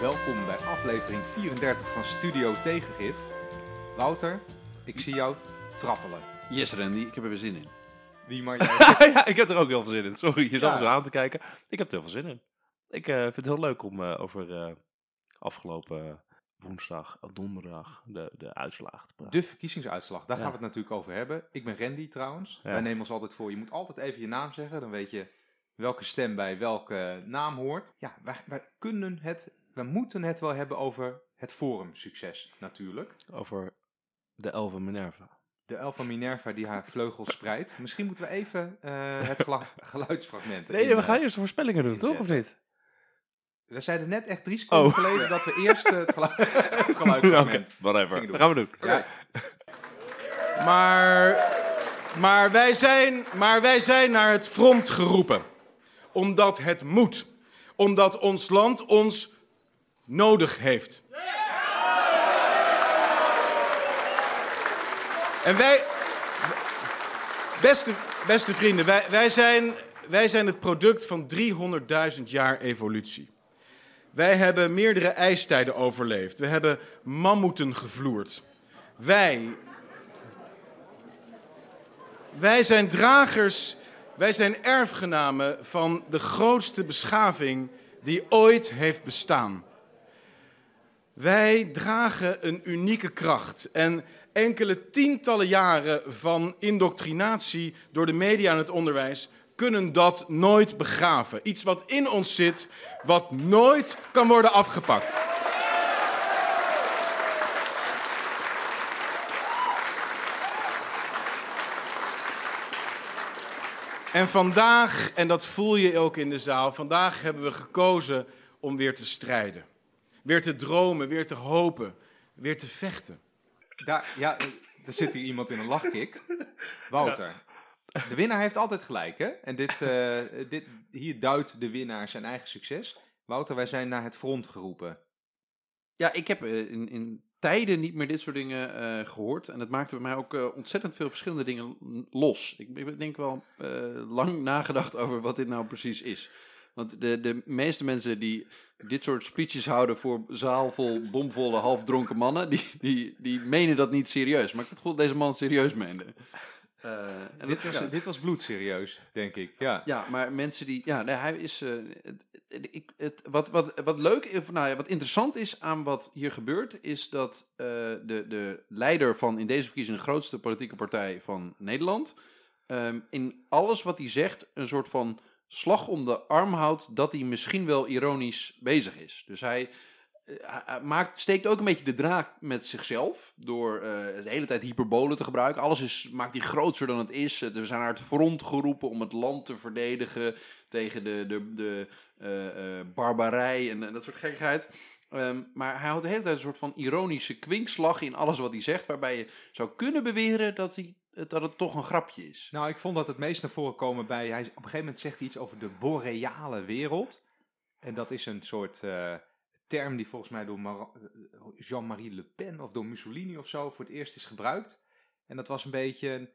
welkom bij aflevering 34 van Studio Tegengif. Wouter, ik zie jou trappelen. Yes, Randy, ik heb er weer zin in. Wie maar jij? ja, ik heb er ook heel veel zin in. Sorry, je zat me zo aan te kijken. Ik heb er heel veel zin in. Ik eh, vind het heel leuk om eh, over eh, afgelopen woensdag, of donderdag, de, de uitslagen te praten. De verkiezingsuitslag, daar Ja. gaan we het natuurlijk over hebben. Ik ben Randy trouwens. Ja. Wij nemen ons altijd voor, je moet altijd even je naam zeggen. Dan weet je welke stem bij welke naam hoort. Ja, wij, wij kunnen het, wij moeten het wel hebben over het forumsucces natuurlijk. Over de Elven Minerva. De elf van Minerva die haar vleugels spreidt. Misschien moeten we even eh, het geluidsfragment Nee, in, we gaan eh, eerst de voorspellingen doen, toch? Of niet? We zeiden net echt drie seconden Oh. geleden dat we eerst het, gelu- het Oké, geluidsfragment... whatever. Dat gaan we doen. Ja, Maar, maar, wij zijn, maar wij zijn naar het front geroepen. Omdat het moet. Omdat ons land ons nodig heeft. En wij, beste, beste vrienden, wij, wij, zijn, wij zijn het product van 300.000 jaar evolutie. Wij hebben meerdere ijstijden overleefd. We hebben mammoeten gevloerd. Wij, wij zijn dragers, wij zijn erfgenamen van de grootste beschaving die ooit heeft bestaan. Wij dragen een unieke kracht en enkele tientallen jaren van indoctrinatie door de media en het onderwijs kunnen dat nooit begraven. Iets wat in ons zit, wat nooit kan worden afgepakt. En vandaag, en dat voel je ook in de zaal, vandaag hebben we gekozen om weer te strijden. Weer te dromen, weer te hopen, weer te vechten. daar, ja, er zit hier iemand in een lachkick. Wouter. De winnaar heeft altijd gelijk, hè? En dit, eh, dit, hier duidt de winnaar zijn eigen succes. Wouter, wij zijn naar het front geroepen. Ja, ik heb eh, in, in tijden niet meer dit soort dingen eh, gehoord. En het maakte bij mij ook ontzettend veel verschillende dingen los. Ik, ik denk wel eh, lang nagedacht over wat dit nou precies is. Want de, de meeste mensen die dit soort speeches houden voor zaal vol bomvolle, halfdronken mannen, die, die, die menen dat niet serieus. Maar ik had het gevoel dat deze man het serieus meende. Eh, en Dit was, ja. dit was bloedserieus, denk ik. Ja. Ja, maar mensen die. Ja, nee, hij is. eh, het- ik, het, wat, wat, wat leuk, of nou ja, wat interessant is aan wat hier gebeurt, is dat eh, de, de leider van in deze verkiezing de grootste politieke partij van Nederland. ehm, in alles wat hij zegt een soort van slag om de arm houdt dat hij misschien wel ironisch bezig is. Dus hij. eh, maakt, steekt ook een beetje de draak met zichzelf door eh, de hele tijd hyperbolen te gebruiken. Alles is, maakt hij groter dan het is. Eh, We zijn naar het front geroepen om het land te verdedigen tegen de, de, de eh, eh, barbarij en, eh, dat soort gekkigheid. Ehm, maar hij houdt de hele tijd een soort van ironische kwinkslag in alles wat hij zegt, waarbij je zou kunnen beweren dat, hij, dat het toch een grapje is. Nou, ik vond dat het meest naar voren komen bij... Hij, op een gegeven moment zegt hij iets over de boreale wereld. En dat is een soort eh, term die volgens mij door Mar- eh, Jean-Marie Le Pen of door Mussolini of zo voor het eerst is gebruikt. En dat was een beetje...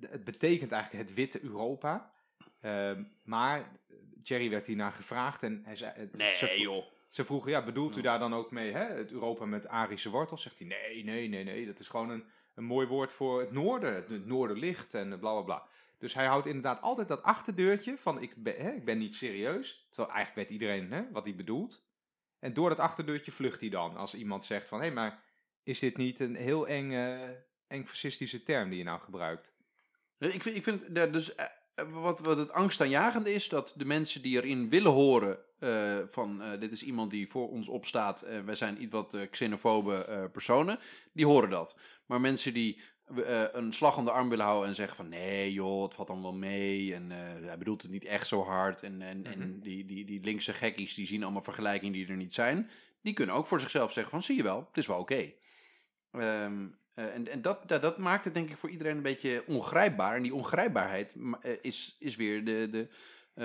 Het betekent eigenlijk het witte Europa. Ehm, maar Thierry werd hiernaar gevraagd en hij zei... ze vro- joh. Ze vroegen, ja, bedoelt u daar dan ook mee hè, het Europa met Arische wortels? Zegt hij, nee, nee, nee, nee, dat is gewoon een, een mooi woord voor het noorden. Het, noorderlicht en bla bla bla. Dus hij houdt inderdaad altijd dat achterdeurtje van ik ben, hè, ik ben niet serieus. Terwijl eigenlijk weet iedereen hè, wat hij bedoelt. En door dat achterdeurtje vlucht hij dan. Als iemand zegt van, hé, maar is dit niet een heel eng, eh, eng fascistische term die je nou gebruikt? Ik vind, ik vind ja, dus eh, wat, wat het angstaanjagende is, dat de mensen die erin willen horen eh, van eh, dit is iemand die voor ons opstaat, eh, wij zijn iets wat eh, xenofobe eh, personen, die horen dat. Maar mensen die eh, een slag om de arm willen houden en zeggen van nee joh, het valt wel mee en eh, hij bedoelt het niet echt zo hard en, en, Mhm. en die, die, die linkse gekkies die zien allemaal vergelijkingen die er niet zijn, die kunnen ook voor zichzelf zeggen van zie je wel, het is wel oké. Ehm, eh, en en dat, dat, dat maakt het denk ik voor iedereen een beetje ongrijpbaar. En die ongrijpbaarheid is, is weer de, de, eh,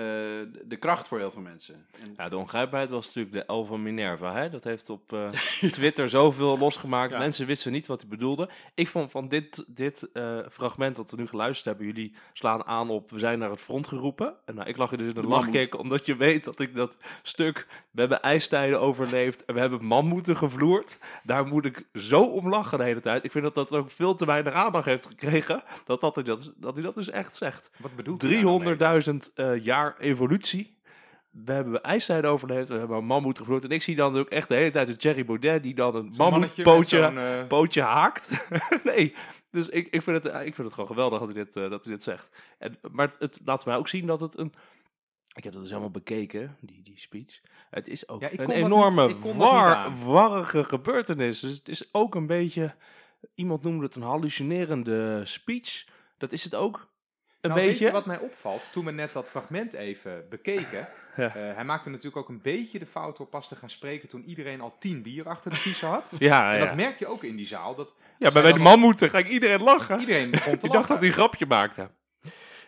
de- kracht voor heel veel mensen. En, Ja, de ongrijpbaarheid was natuurlijk de L van Minerva. Hè? Dat heeft op eh, Twitter zoveel losgemaakt. Ja. Mensen wisten niet wat hij bedoelde. Ik vond van dit, dit eh, fragment dat we nu geluisterd hebben, jullie slaan aan op we zijn naar het front geroepen. En nou, ik lag er dus in de, De omdat je weet dat ik dat stuk, we hebben ijstijden overleefd en we hebben mammoeten gevloerd. Daar moet ik zo om lachen de hele tijd. Ik vind dat dat ook veel te weinig aandacht heeft gekregen, dat, dat, hij dat, dat hij dat dus echt zegt. Wat bedoelt hij daar dan mee? 300.000 eh, jaar evolutie. We hebben ijstijd overleefd, we hebben een mammoet gevloerd. En ik zie dan ook echt de hele tijd een Thierry Baudet die dan een mammoetpootje zo'n, eh, pootje haakt. nee, dus ik, ik, vind het, ik vind het gewoon geweldig dat hij dit, eh, dat hij dit zegt. En, maar het, het laat mij ook zien dat het een... Ik heb dat dus helemaal bekeken, die, die speech. Het is ook Ja, een enorme, niet- war, warrige gebeurtenis. Dus het is ook een beetje... Iemand noemde het een hallucinerende speech. Dat is het ook een Nou, beetje. je wat mij opvalt? Toen we net dat fragment even bekeken. Ja. eh, hij maakte natuurlijk ook een beetje de fout door pas te gaan spreken toen iedereen al tien bier achter de kiezen had. Ja, En ja. dat merk je ook in die zaal. Dat ja, maar bij de mammoeten ga ik iedereen lachen. iedereen begon te Ik dacht dat lachen. hij een grapje maakte.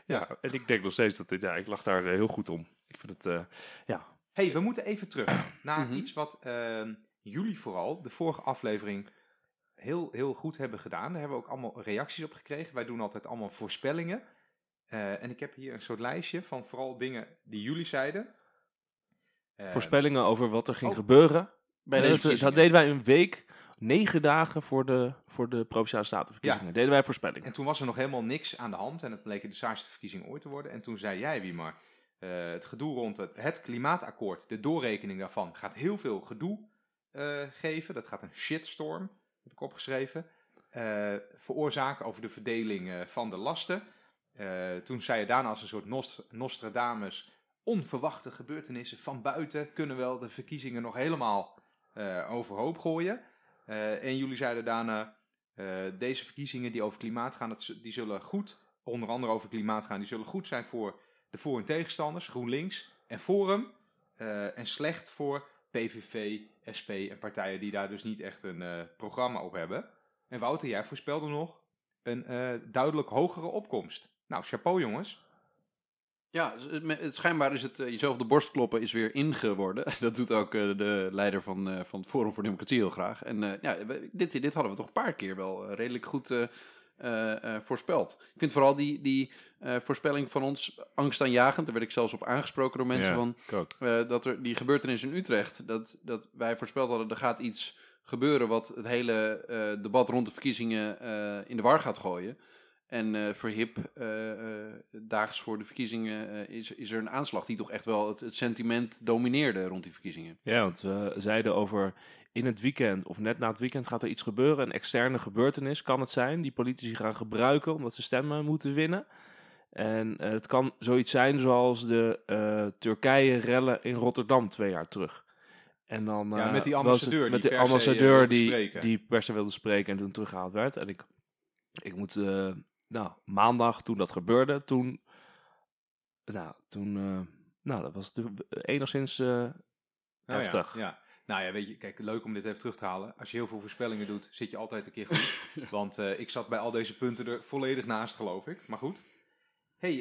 Ja, en ik denk nog steeds dat... Ja, ik lag daar eh, heel goed om. Ik vind het... eh, ja, hey, we moeten even terug naar Mhm. iets wat ehm, jullie vooral, de vorige aflevering, heel, heel goed hebben gedaan. Daar hebben we ook allemaal reacties op gekregen. Wij doen altijd allemaal voorspellingen. Eh, en ik heb hier een soort lijstje van vooral dingen die jullie zeiden. Eh, voorspellingen over wat er ging oh. gebeuren. bij Dat, deze dat deden wij een week, negen dagen voor de, voor de Provinciale Statenverkiezingen. Deden wij voorspellingen. En toen was er nog helemaal niks aan de hand en het bleek de saaiste verkiezing ooit te worden. En toen zei jij, Wiemar, eh het gedoe rond het, het klimaatakkoord, de doorrekening daarvan, gaat heel veel gedoe eh, geven. Dat gaat een shitstorm, heb ik opgeschreven, eh, veroorzaken over de verdeling eh, van de lasten. Eh, toen zei je daarna als een soort Nost- Nostradamus, onverwachte gebeurtenissen van buiten kunnen wel de verkiezingen nog helemaal eh, overhoop gooien. Eh, en jullie zeiden daarna, deze verkiezingen die over klimaat gaan, dat, die zullen goed, onder andere over klimaat gaan, die zullen goed zijn voor de voor- en tegenstanders, GroenLinks en Forum. en slecht voor PVV, SP en partijen die daar dus niet echt een programma op hebben. En Wouter, jij voorspelde nog een duidelijk hogere opkomst. Nou, chapeau jongens. Ja, schijnbaar is het eh, jezelf op de borst kloppen is weer ingeworden. Dat doet ook eh, de leider van, eh, van het Forum voor Democratie heel graag. En eh, ja, we- dit, dit hadden we toch een paar keer wel redelijk goed eh, eh, eh, voorspeld. Ik vind vooral die, die eh, voorspelling van ons angstaanjagend. Daar werd ik zelfs op aangesproken door mensen Ja, van... eh, dat er die gebeurtenis in Utrecht, dat, dat wij voorspeld hadden, er gaat iets gebeuren wat het hele eh, debat rond de verkiezingen eh, in de war gaat gooien. En eh voor HIP, eh, eh, daags voor de verkiezingen, eh, is, is er een aanslag die toch echt wel het, het sentiment domineerde rond die verkiezingen. Ja, want we zeiden over in het weekend of net na het weekend gaat er iets gebeuren. Een externe gebeurtenis kan het zijn die politici gaan gebruiken omdat ze stemmen moeten winnen. En het kan zoiets zijn zoals de eh, Turkije-rellen in Rotterdam twee jaar terug. En dan, Ja, eh, met die ambassadeur het, met die die per se, ambassadeur die, die per se wilde spreken en toen teruggehaald werd. En ik, ik moet, eh, nou, maandag toen dat gebeurde, toen, nou, toen, eh, nou, dat was enigszins eh, Nou ja, heftig. Ja, Nou ja, weet je, kijk, leuk om dit even terug te halen. Als je heel veel voorspellingen doet, zit je altijd een keer goed. Want eh, ik zat bij al deze punten er volledig naast, geloof ik. Maar goed. hey,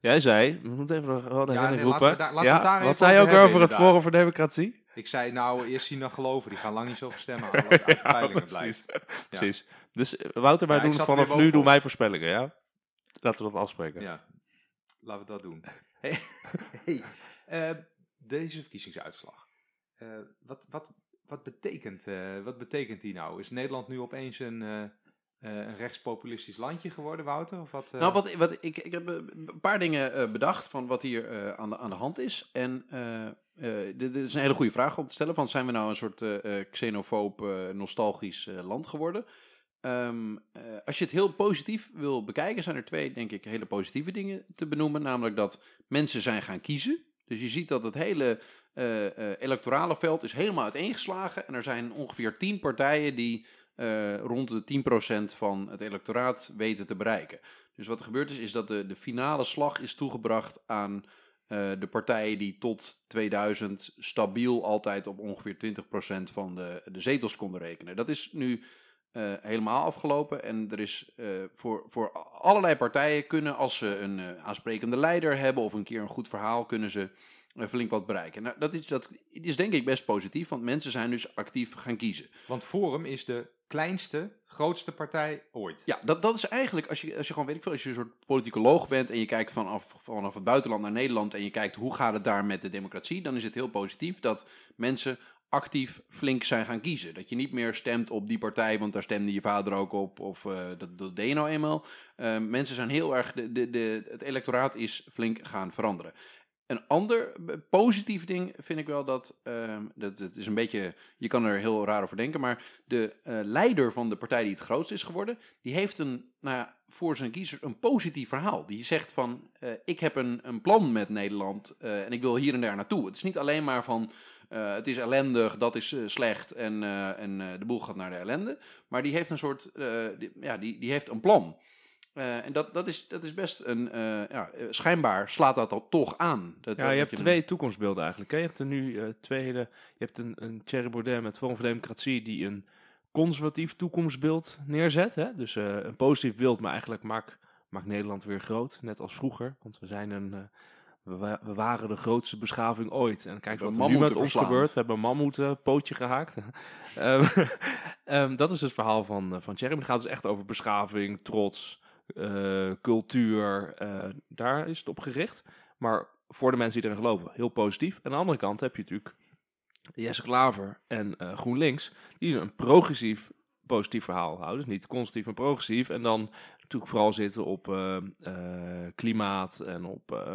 Jij zei, we moeten even de Ja, nee, laten we roepen. laten we ja, daar wat zei je ook over het. Forum voor Democratie? Ik zei nou, eerst zien dan geloven. Die gaan lang niet zoveel stemmen halen als uit de peilingen blijkt. precies. precies. Dus eh, Wouter, wij doen vanaf nu doen wij voorspellingen, ja? Laten we dat afspreken. Ja, laten we dat doen. Hey, hey, eh, deze verkiezingsuitslag. Eh, wat, wat, wat, betekent, wat betekent die nou? Is Nederland nu opeens een, een rechtspopulistisch landje geworden, Wouter? Of wat, eh? Nou, wat, wat, ik, ik heb eh, een paar dingen eh, bedacht van wat hier eh, aan, de, aan de hand is. En eh, eh, dit, is een hele goede vraag om te stellen. Van zijn we nou een soort eh, eh, xenofoob, eh, nostalgisch eh, land geworden? Ehm, eh, als je het heel positief wil bekijken, zijn er twee, denk ik, hele positieve dingen te benoemen. Namelijk dat mensen zijn gaan kiezen. Dus je ziet dat het hele eh, eh, electorale veld is helemaal uiteengeslagen. En er zijn ongeveer tien partijen die eh, rond de 10% van het electoraat weten te bereiken. Dus wat er gebeurd is, is dat de, de finale slag is toegebracht aan eh, de partijen die tot 2000 stabiel altijd op ongeveer 20% van de, de zetels konden rekenen. Dat is nu eh, helemaal afgelopen. En er is voor, voor allerlei partijen kunnen, als ze een aansprekende leider hebben of een keer een goed verhaal, kunnen ze flink wat bereiken. Nou, dat, is, dat is denk ik best positief, want mensen zijn dus actief gaan kiezen. Want Forum is de kleinste, grootste partij ooit. Ja, dat, dat is eigenlijk, als je, als je gewoon, weet ik veel, als je een soort politicoloog bent en je kijkt vanaf, vanaf het buitenland naar Nederland en je kijkt hoe gaat het daar met de democratie, dan is het heel positief dat mensen actief flink zijn gaan kiezen. Dat je niet meer stemt op die partij, want daar stemde je vader ook op, of eh, dat, dat deed je nou eenmaal. Eh, mensen zijn heel erg, de, de, de, het electoraat is flink gaan veranderen. Een ander positief ding vind ik wel dat, ehm, dat het is een beetje, je kan er heel raar over denken, maar de eh, leider van de partij die het grootst is geworden, die heeft een, nou voor zijn kiezer een positief verhaal. Die zegt van, eh, ik heb een, een plan met Nederland eh, en ik wil hier en daar naartoe. Het is niet alleen maar van, het is ellendig, dat is slecht en, en de boel gaat naar de ellende. Maar die heeft een soort, ja, die, die heeft een plan. Eh, en dat, dat, is, dat is best een, eh, ja, eh, schijnbaar slaat dat dan toch aan. Dat, Ja, je hebt twee toekomstbeelden eigenlijk. Hè? Je hebt er nu eh, twee hele... Je hebt een, een Thierry Baudet met Forum voor Democratie die een conservatief toekomstbeeld neerzet. Hè? Dus een positief beeld, maar eigenlijk maakt maak Nederland weer groot. Net als vroeger. Want we zijn een... we, wa- we waren de grootste beschaving ooit. En kijk wat er nu met ons verslaan. gebeurt. We hebben een mammoet pootje gehaakt. Ehm, ehm, dat is het verhaal van, van Thierry. Het gaat dus echt over beschaving, trots, eh, cultuur. eh, daar is het op gericht. Maar voor de mensen die erin geloven, heel positief. En aan de andere kant heb je natuurlijk Jesse Klaver en eh, GroenLinks, die een progressief positief verhaal houden. Dus niet conservatief, maar progressief. En dan natuurlijk vooral zitten op klimaat en op,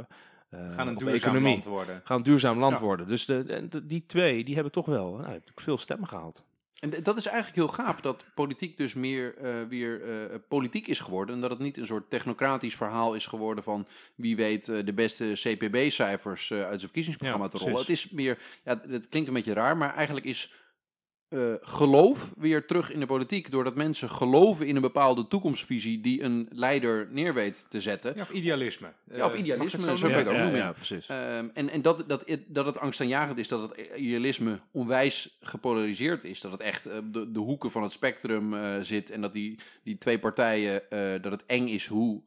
Gaan een duurzaam economie. land worden. Gaan een duurzaam land Ja. worden. Dus de- die twee, die hebben toch wel nou, veel stemmen gehaald. En dat is eigenlijk heel gaaf dat politiek dus meer eh, weer eh, politiek is geworden. En dat het niet een soort technocratisch verhaal is geworden van wie weet eh, de beste CPB-cijfers uit zijn verkiezingsprogramma Ja, te rollen. Het is meer, ja, het klinkt een beetje raar, maar eigenlijk is eh, geloof weer terug in de politiek. Doordat mensen geloven in een bepaalde toekomstvisie die een leider neer weet te zetten. Ja, of idealisme. Ja, of Eh, idealisme, zo kan je het noemen? ook noemen. precies. Ehm, en en dat, dat, het- dat het angstaanjagend is, dat het idealisme onwijs gepolariseerd is. Dat het echt eh, de, de hoeken van het spectrum eh, zit. En dat die, die twee partijen, eh, dat het eng is hoe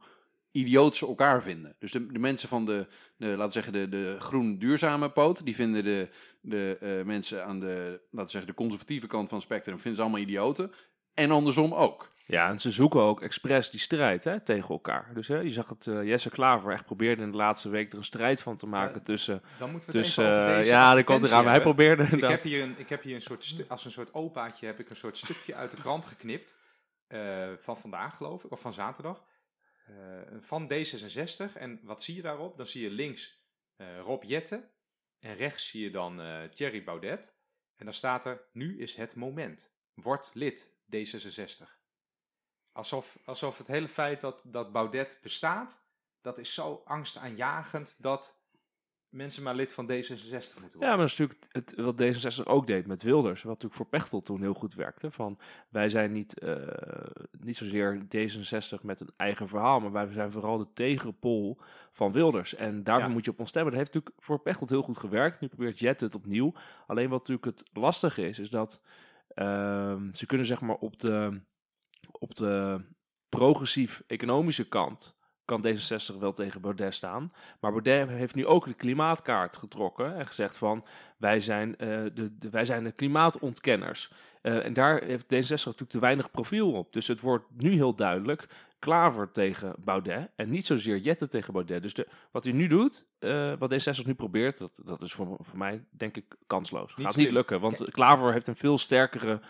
idioot ze elkaar vinden. Dus de, de mensen van de, de, laten we zeggen, de, de groen duurzame poot, die vinden de, de eh, mensen aan de, laten we zeggen, de conservatieve kant van het spectrum, vinden ze allemaal idioten. En andersom ook. Ja, en ze zoeken ook expres die strijd hè, tegen elkaar. Dus hè, je zag het, eh, Jesse Klaver echt probeerde in de laatste week er een strijd van te maken Ja, tussen... Dan moeten we het tussen even over eh, deze ja, die komt eraan. maar Hij probeerde Ik heb hier, een, ik heb hier een soort als een soort opaatje heb ik een soort stukje uit de krant geknipt. eh, van vandaag geloof ik, of van zaterdag. Eh, van D66. En wat zie je daarop? Dan zie je links eh, Rob Jetten. En rechts zie je dan eh, Thierry Baudet. En dan staat er, nu is het moment. Word lid D66. Alsof, alsof het hele feit dat, dat Baudet bestaat, dat is zo angstaanjagend dat mensen maar lid van D66 moeten worden. Ja, maar dat is natuurlijk het, wat D66 ook deed met Wilders. Wat natuurlijk voor Pechtold toen heel goed werkte. Van, wij zijn niet, eh, niet zozeer D66 met een eigen verhaal, maar wij zijn vooral de tegenpol van Wilders. En daarvoor Ja. moet je op ons stemmen. Dat heeft natuurlijk voor Pechtold heel goed gewerkt. Nu probeert Jet het opnieuw. Alleen wat natuurlijk het lastige is, is dat ehm, ze kunnen zeg maar op de, op de progressief-economische kant kan D66 wel tegen Baudet staan. Maar Baudet heeft nu ook de klimaatkaart getrokken en gezegd van wij zijn, eh, de, de, wij zijn de klimaatontkenners. Eh, en daar heeft D66 natuurlijk te weinig profiel op. Dus het wordt nu heel duidelijk Klaver tegen Baudet en niet zozeer Jette tegen Baudet. Dus de, wat hij nu doet, eh, wat D66 nu probeert, dat, dat is voor, voor mij denk ik kansloos. Niet Gaat niet lukken, want Klaver heeft een veel sterkere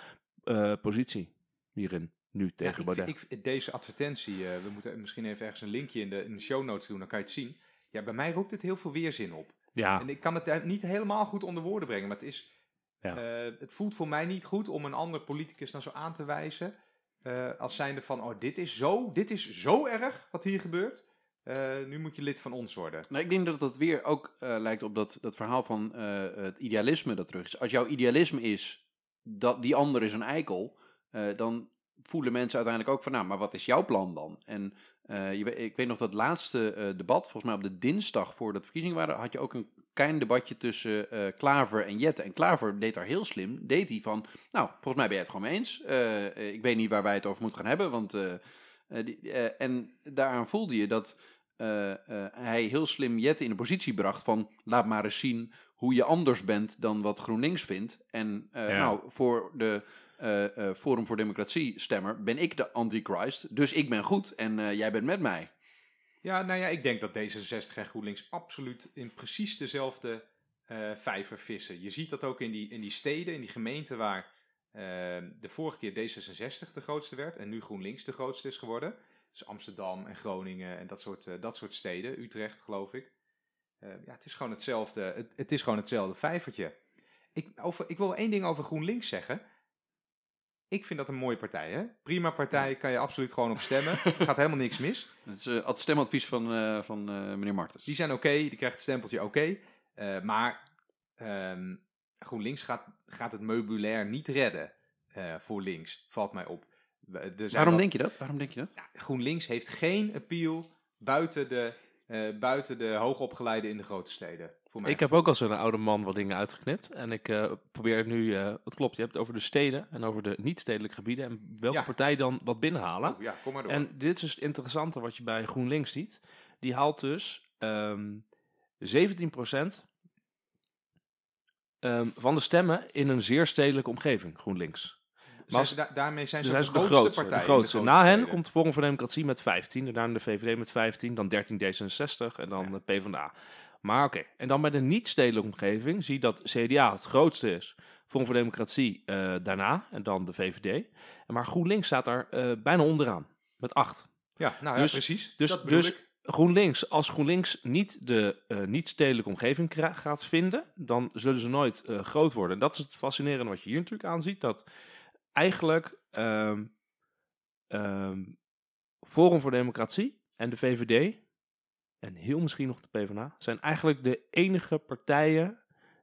positie hierin nu Ja, tegen ik, Baudet. deze advertentie, eh, we moeten misschien even ergens een linkje in de, in de show notes doen, dan kan je het zien. Ja, bij mij roept het heel veel weerzin op. ja, En ik kan het daar niet helemaal goed onder woorden brengen, maar het is, Ja. eh, het voelt voor mij niet goed om een ander politicus dan zo aan te wijzen. eh, als zijnde van, oh, dit is zo, dit is zo erg wat hier gebeurt. Eh, nu moet je lid van ons worden. Nou, ik denk dat dat weer ook eh, lijkt op dat, dat verhaal van eh, het idealisme dat terug is. Als jouw idealisme is dat die ander is een eikel, eh, dan voelen mensen uiteindelijk ook van, nou, maar wat is jouw plan dan? En eh, je, ik weet nog dat laatste eh, debat, volgens mij op de dinsdag voordat de verkiezingen waren, had je ook een klein debatje tussen eh, Klaver en Jette. En Klaver deed daar heel slim, deed hij van, nou, volgens mij ben je het gewoon mee eens. Ik weet niet waar wij het over moeten gaan hebben, want... die, en daaraan voelde je dat hij heel slim Jette in de positie bracht van, laat maar eens zien hoe je anders bent dan wat GroenLinks vindt. En Ja. nou, voor de Forum voor Democratie stemmer ben ik de antichrist, dus ik ben goed en eh, jij bent met mij. Ja, nou ja, ik denk dat D66 en GroenLinks absoluut in precies dezelfde eh, vijver vissen. Je ziet dat ook in die, in die steden, in die gemeenten waar eh, de vorige keer D66 de grootste werd en nu GroenLinks de grootste is geworden. Dus Amsterdam en Groningen en dat soort, eh, dat soort steden, Utrecht geloof ik. Eh, ja, het is gewoon hetzelfde, het, het is gewoon hetzelfde vijvertje. Ik, over, ik wil één ding over GroenLinks zeggen. Ik vind dat een mooie partij, hè? Prima partij, kan je absoluut gewoon op stemmen. Gaat helemaal niks mis. Dat is eh, het stemadvies van, eh, van eh, meneer Martens. Die zijn oké, die krijgt het stempeltje oké. Eh, maar ehm, GroenLinks gaat, gaat het meubilair niet redden eh, voor links, valt mij op. Er zijn Waarom wat- denk je dat? Waarom denk je dat? Ja, GroenLinks heeft geen appeal buiten de, eh, buiten de hoogopgeleiden in de grote steden. Voor. Ik heb ook als een oude man wat dingen uitgeknipt. En ik eh, probeer nu, eh het klopt, je hebt het over de steden en over de niet-stedelijke gebieden. En welke Ja. partij dan wat binnenhalen. Oh, ja, kom maar door. En dit is dus het interessante wat je bij GroenLinks ziet. Die haalt dus ehm 17% ehm, van de stemmen in een zeer stedelijke omgeving, GroenLinks. Zijn als- ze da- daarmee zijn ze Dus hij de grootste grootste. partij. De grootste. Na hen komt Forum voor Democratie met 15, en daarna de VVD met 15, dan 13 D66 en dan Ja. de PvdA. Maar oké, en dan bij de niet-stedelijke omgeving zie je dat CDA het grootste is. Forum voor Democratie eh, daarna en dan de VVD. Maar GroenLinks staat daar eh, bijna onderaan met 8. Ja, nou Dus- ja, precies. Dus, dat bedoel dus ik. GroenLinks, als GroenLinks niet de eh, niet-stedelijke omgeving gaat vinden, dan zullen ze nooit groot worden. En dat is het fascinerende wat je hier natuurlijk aanziet, dat eigenlijk ehm, ehm, Forum voor Democratie en de VVD, en heel misschien nog de PvdA, zijn eigenlijk de enige partijen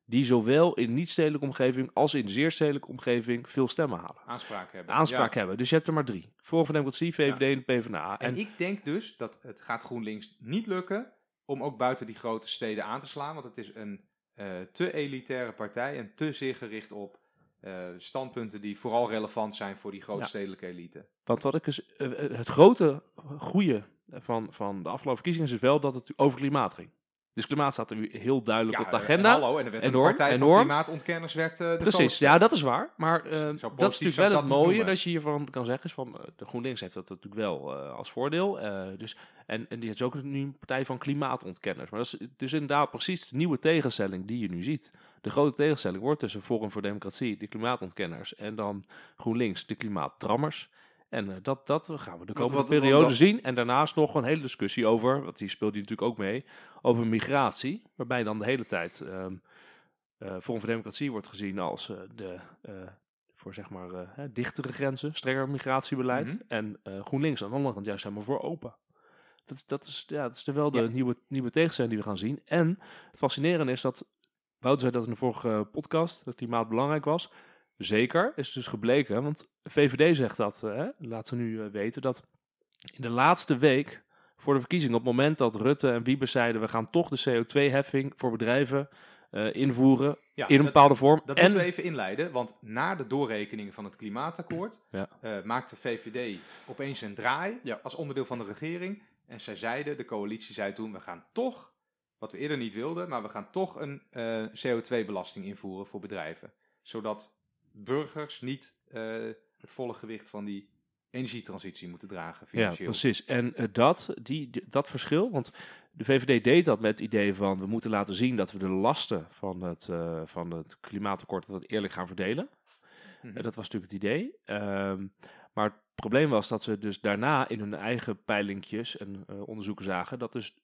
die zowel in niet-stedelijke omgeving als in zeer stedelijke omgeving veel stemmen halen. Aanspraak hebben. Aanspraak Ja. hebben. Dus je hebt er maar drie. Voor Democratie, VVD en de PvdA. En, En, ik denk dus dat het gaat GroenLinks niet lukken om ook buiten die grote steden aan te slaan. Want het is een eh, te elitaire partij en te zeer gericht op eh, standpunten die vooral relevant zijn voor die grootstedelijke elite. Want wat ik dus, eh, het grote goede van, van de afgelopen verkiezingen is dus wel dat het over klimaat ging. Dus klimaat staat er nu heel duidelijk op de en agenda. hallo, en er werd Enorm, een partij van klimaatontkenners werd eh, de Precies, ja, dat is waar. Maar eh, dat is natuurlijk wel het mooie dat je hiervan kan zeggen. Is van, eh, de GroenLinks heeft dat natuurlijk wel eh, als voordeel. eh, dus, en, en die is ook nu een partij van klimaatontkenners. Maar dat is dus inderdaad precies de nieuwe tegenstelling die je nu ziet. De grote tegenstelling wordt tussen Forum voor Democratie, de klimaatontkenners, en dan GroenLinks, de klimaattrammers. En eh, dat, dat gaan we de komende wat- wat- periode wat- zien. En daarnaast nog een hele discussie over, want die speelt hier natuurlijk ook mee, over migratie. Waarbij dan de hele tijd Forum voor Democratie wordt gezien als eh, de, voor zeg maar hè, dichtere grenzen, strenger migratiebeleid. Mhm. En eh, GroenLinks aan de andere kant juist helemaal voor open. Dat, is- dat, is, ja, dat is wel de Ja. nieuwe, nieuwe tegenstelling die we gaan zien. En het fascinerende is dat, Wouter zei dat in de vorige podcast, dat klimaat belangrijk was. Zeker, is dus gebleken, want VVD zegt dat, eh, hè, laat ze nu eh, weten, dat in de laatste week voor de verkiezingen, op het moment dat Rutte en Wiebes zeiden, we gaan toch de CO2-heffing voor bedrijven eh, invoeren Ja, in een dat- bepaalde vorm. Dat en moeten we even inleiden, want na de doorrekening van het klimaatakkoord Ja. maakte VVD opeens een draai Ja. als onderdeel van de regering. En zij zeiden, de coalitie zei toen, we gaan toch, wat we eerder niet wilden, maar we gaan toch een eh, CO2-belasting invoeren voor bedrijven. Zodat burgers niet eh, het volle gewicht van die energietransitie moeten dragen Ja, financieel. precies. En eh, dat, die, dat verschil, want de VVD deed dat met het idee van we moeten laten zien dat we de lasten van het, eh, van het klimaatakkoord dat we eerlijk gaan verdelen. Eh, dat was natuurlijk het idee. Ehm, maar het probleem was dat ze dus daarna in hun eigen peilingjes en onderzoeken zagen dat dus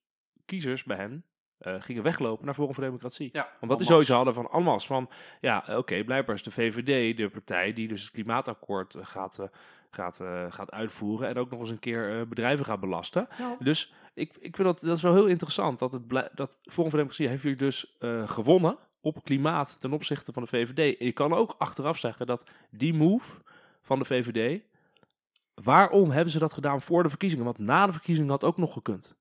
kiezers bij hen eh, gingen weglopen naar Forum voor Democratie. Ja, Omdat die zoiets hadden van allemaal van, ja, oké, blijkbaar is de VVD de partij die dus het klimaatakkoord eh, gaat, eh, gaat, eh, gaat uitvoeren en ook nog eens een keer eh, bedrijven gaat belasten. Nou, Dus ik, ik vind dat, dat is wel heel interessant, dat, het dat Forum voor Democratie heeft hier dus eh, gewonnen op klimaat ten opzichte van de VVD. En je kan ook achteraf zeggen dat die move van de VVD, waarom hebben ze dat gedaan voor de verkiezingen? Want na de verkiezingen had ook nog gekund.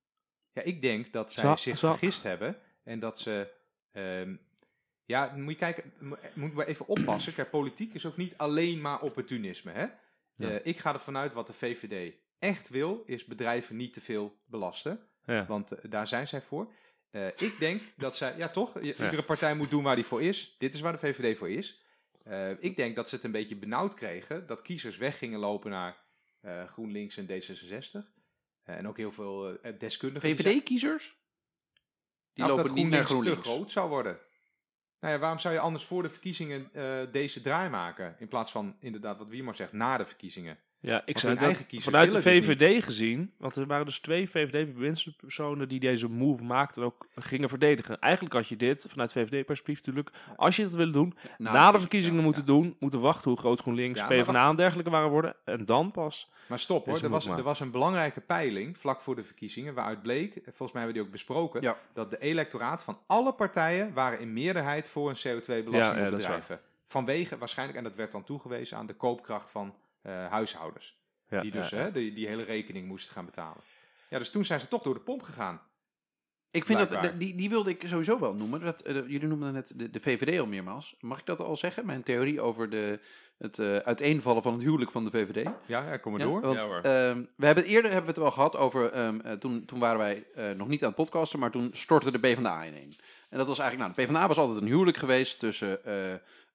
Ja, ik denk dat zij zich vergist hebben en dat ze Ehm, ja, moet je kijken, mo- moet maar even oppassen. Kijk, politiek is ook niet alleen maar opportunisme. Hè? Ja. Eh, ik ga ervan uit wat de VVD echt wil, is bedrijven niet te veel belasten. Ja. Want eh, daar zijn zij voor. Eh, ik denk dat zij, ja toch, Ja. iedere partij moet doen waar die voor is. Dit is waar de VVD voor is. Ik denk dat ze het een beetje benauwd kregen, dat kiezers weg gingen lopen naar GroenLinks en D66. Eh, en ook heel veel eh, deskundigen. VVD-kiezers? Die Nou, of lopen dat niet naar GroenLinks GroenLinks. te groot zou worden. Nou ja, waarom zou je anders voor de verkiezingen eh, deze draai maken? In plaats van inderdaad, wat Wiemar zegt, na de verkiezingen. Ja, ik dat eigen kiezers vanuit de VVD gezien, want er waren dus twee VVD-bewindspersonen die deze move maakten en ook gingen verdedigen. Eigenlijk had je dit vanuit VVD-perspectief natuurlijk, als je dat wil doen, na, de verkiezingen ja, moeten ja. doen, moeten wachten hoe groot GroenLinks, Ja, PvdA en dergelijke waren worden, en dan pas. Maar stop hoor, er was, er was een belangrijke peiling vlak voor de verkiezingen, waaruit bleek, eh, volgens mij hebben we die ook besproken, dat de electoraat van alle partijen waren in meerderheid voor een CO2-belasting Ja, ja, op bedrijven. Vanwege waarschijnlijk, en dat werd dan toegewezen aan de koopkracht van huishoudens. Ja, die dus ja, ja. hè, die, die hele rekening moesten gaan betalen. Ja, dus toen zijn ze toch door de pomp gegaan. Ik vind dat, Blijkbaar. die, die wilde ik sowieso wel noemen. Dat, eh, jullie noemden net de, de VVD al meermaals. Mag ik dat al zeggen? Mijn theorie over de, het eh, uiteenvallen van het huwelijk van de VVD. Ja, ja kom maar Ja, door. want, Ja, hoor. ehm, we hebben het eerder hebben we het wel gehad over. ehm, eh, toen, toen waren wij eh, nog niet aan het podcasten, maar toen stortte de PvdA ineen. En dat was eigenlijk. Nou, de PvdA was altijd een huwelijk geweest tussen.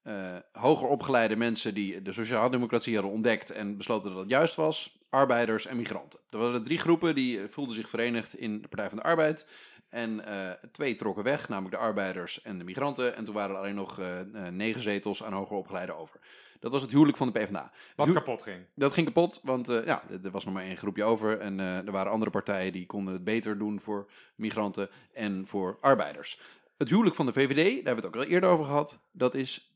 Eh, hoger opgeleide mensen die de sociaaldemocratie hadden ontdekt en besloten dat het juist was, arbeiders en migranten. Er waren drie groepen die eh, voelden zich verenigd in de Partij van de Arbeid. En eh, twee trokken weg, namelijk de arbeiders en de migranten. En toen waren er alleen nog negen zetels aan hoger opgeleiden over. Dat was het huwelijk van de PvdA. Wat kapot ging. dat ging kapot, want ja, er was nog maar één groepje over. En er waren andere partijen die konden het beter doen voor migranten en voor arbeiders. Het huwelijk van de VVD, daar hebben we het ook al eerder over gehad. Dat is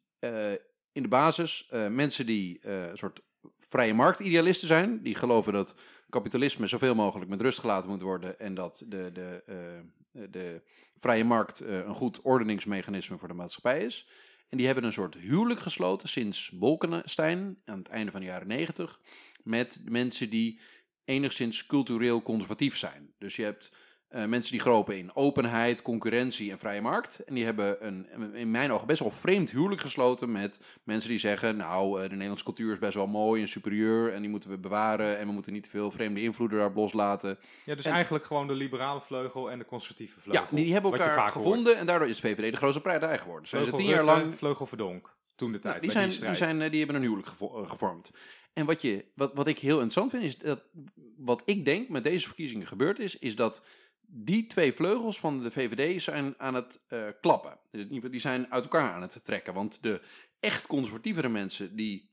in de basis eh, mensen die eh, een soort vrije marktidealisten zijn. Die geloven dat kapitalisme zoveel mogelijk met rust gelaten moet worden. En dat de, de, eh, de vrije markt eh, een goed ordeningsmechanisme voor de maatschappij is. En die hebben een soort huwelijk gesloten sinds Bolkestein aan het einde van de jaren negentig. Met mensen die enigszins cultureel conservatief zijn. Dus je hebt eh, mensen die geloven in openheid, concurrentie en vrije markt. En die hebben een, in mijn ogen best wel vreemd huwelijk gesloten met mensen die zeggen... nou, eh, de Nederlandse cultuur is best wel mooi en superieur... en die moeten we bewaren en we moeten niet veel vreemde invloeden daarop loslaten. Ja, dus En- eigenlijk gewoon de liberale vleugel en de conservatieve Ja, vleugel. die hebben elkaar gevonden hoort. en daardoor is de VVD de grootste partij geworden. Zijn ze Vleugel tien jaar lang Vleugel Verdonk. Toen de tijd, Nou, die, zijn, die die, strijd. zijn, eh, die hebben een huwelijk gevo- eh, gevormd. En wat, je, wat, wat ik heel interessant vind, is dat wat ik denk met deze verkiezingen gebeurd is, is dat die twee vleugels van de VVD zijn aan het eh, klappen. Die zijn uit elkaar aan het trekken. Want de echt conservatievere mensen, die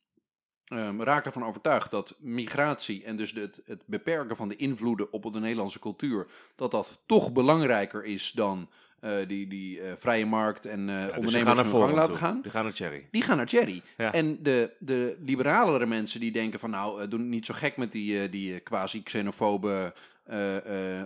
ehm, raken ervan overtuigd dat migratie en dus de- het, het beperken van de invloeden op de Nederlandse cultuur, dat dat toch belangrijker is dan eh, die, die eh, vrije markt en Ja, dus die ondernemers gaan naar gang laten toe. gaan. Die gaan naar Cherry. Die gaan naar Jerry. Ja. En de, de liberalere mensen die denken van nou, doe niet zo gek met die, die quasi-xenofobe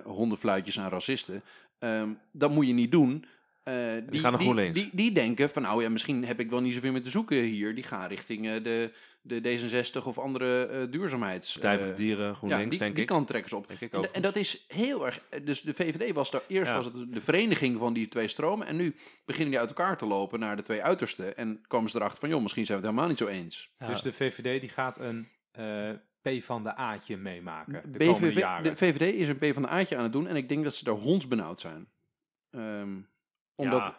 hondenfluitjes aan racisten. Ehm, dat moet je niet doen. Eh, die, gaan naar die, GroenLinks. die, die denken van nou ja, misschien heb ik wel niet zoveel meer te zoeken hier. Die gaan richting eh, de, de D66 of andere eh duurzaamheids... Partij voor eh, de Dieren, GroenLinks, ja, die, denk die ik. kant trekken ze op. Denk ik En, ook. en dat is heel erg. Dus de VVD was daar eerst Ja. was het de vereniging van die twee stromen. En nu beginnen die uit elkaar te lopen naar de twee uitersten. En komen ze erachter van, joh, misschien zijn we het helemaal niet zo eens. Ja. Dus de VVD die gaat een eh, P van de A'tje meemaken de komende BVV, jaren. de VVD is een P van de A'tje aan het doen. En ik denk dat ze daar hondsbenauwd zijn. Ehm, omdat, Ja,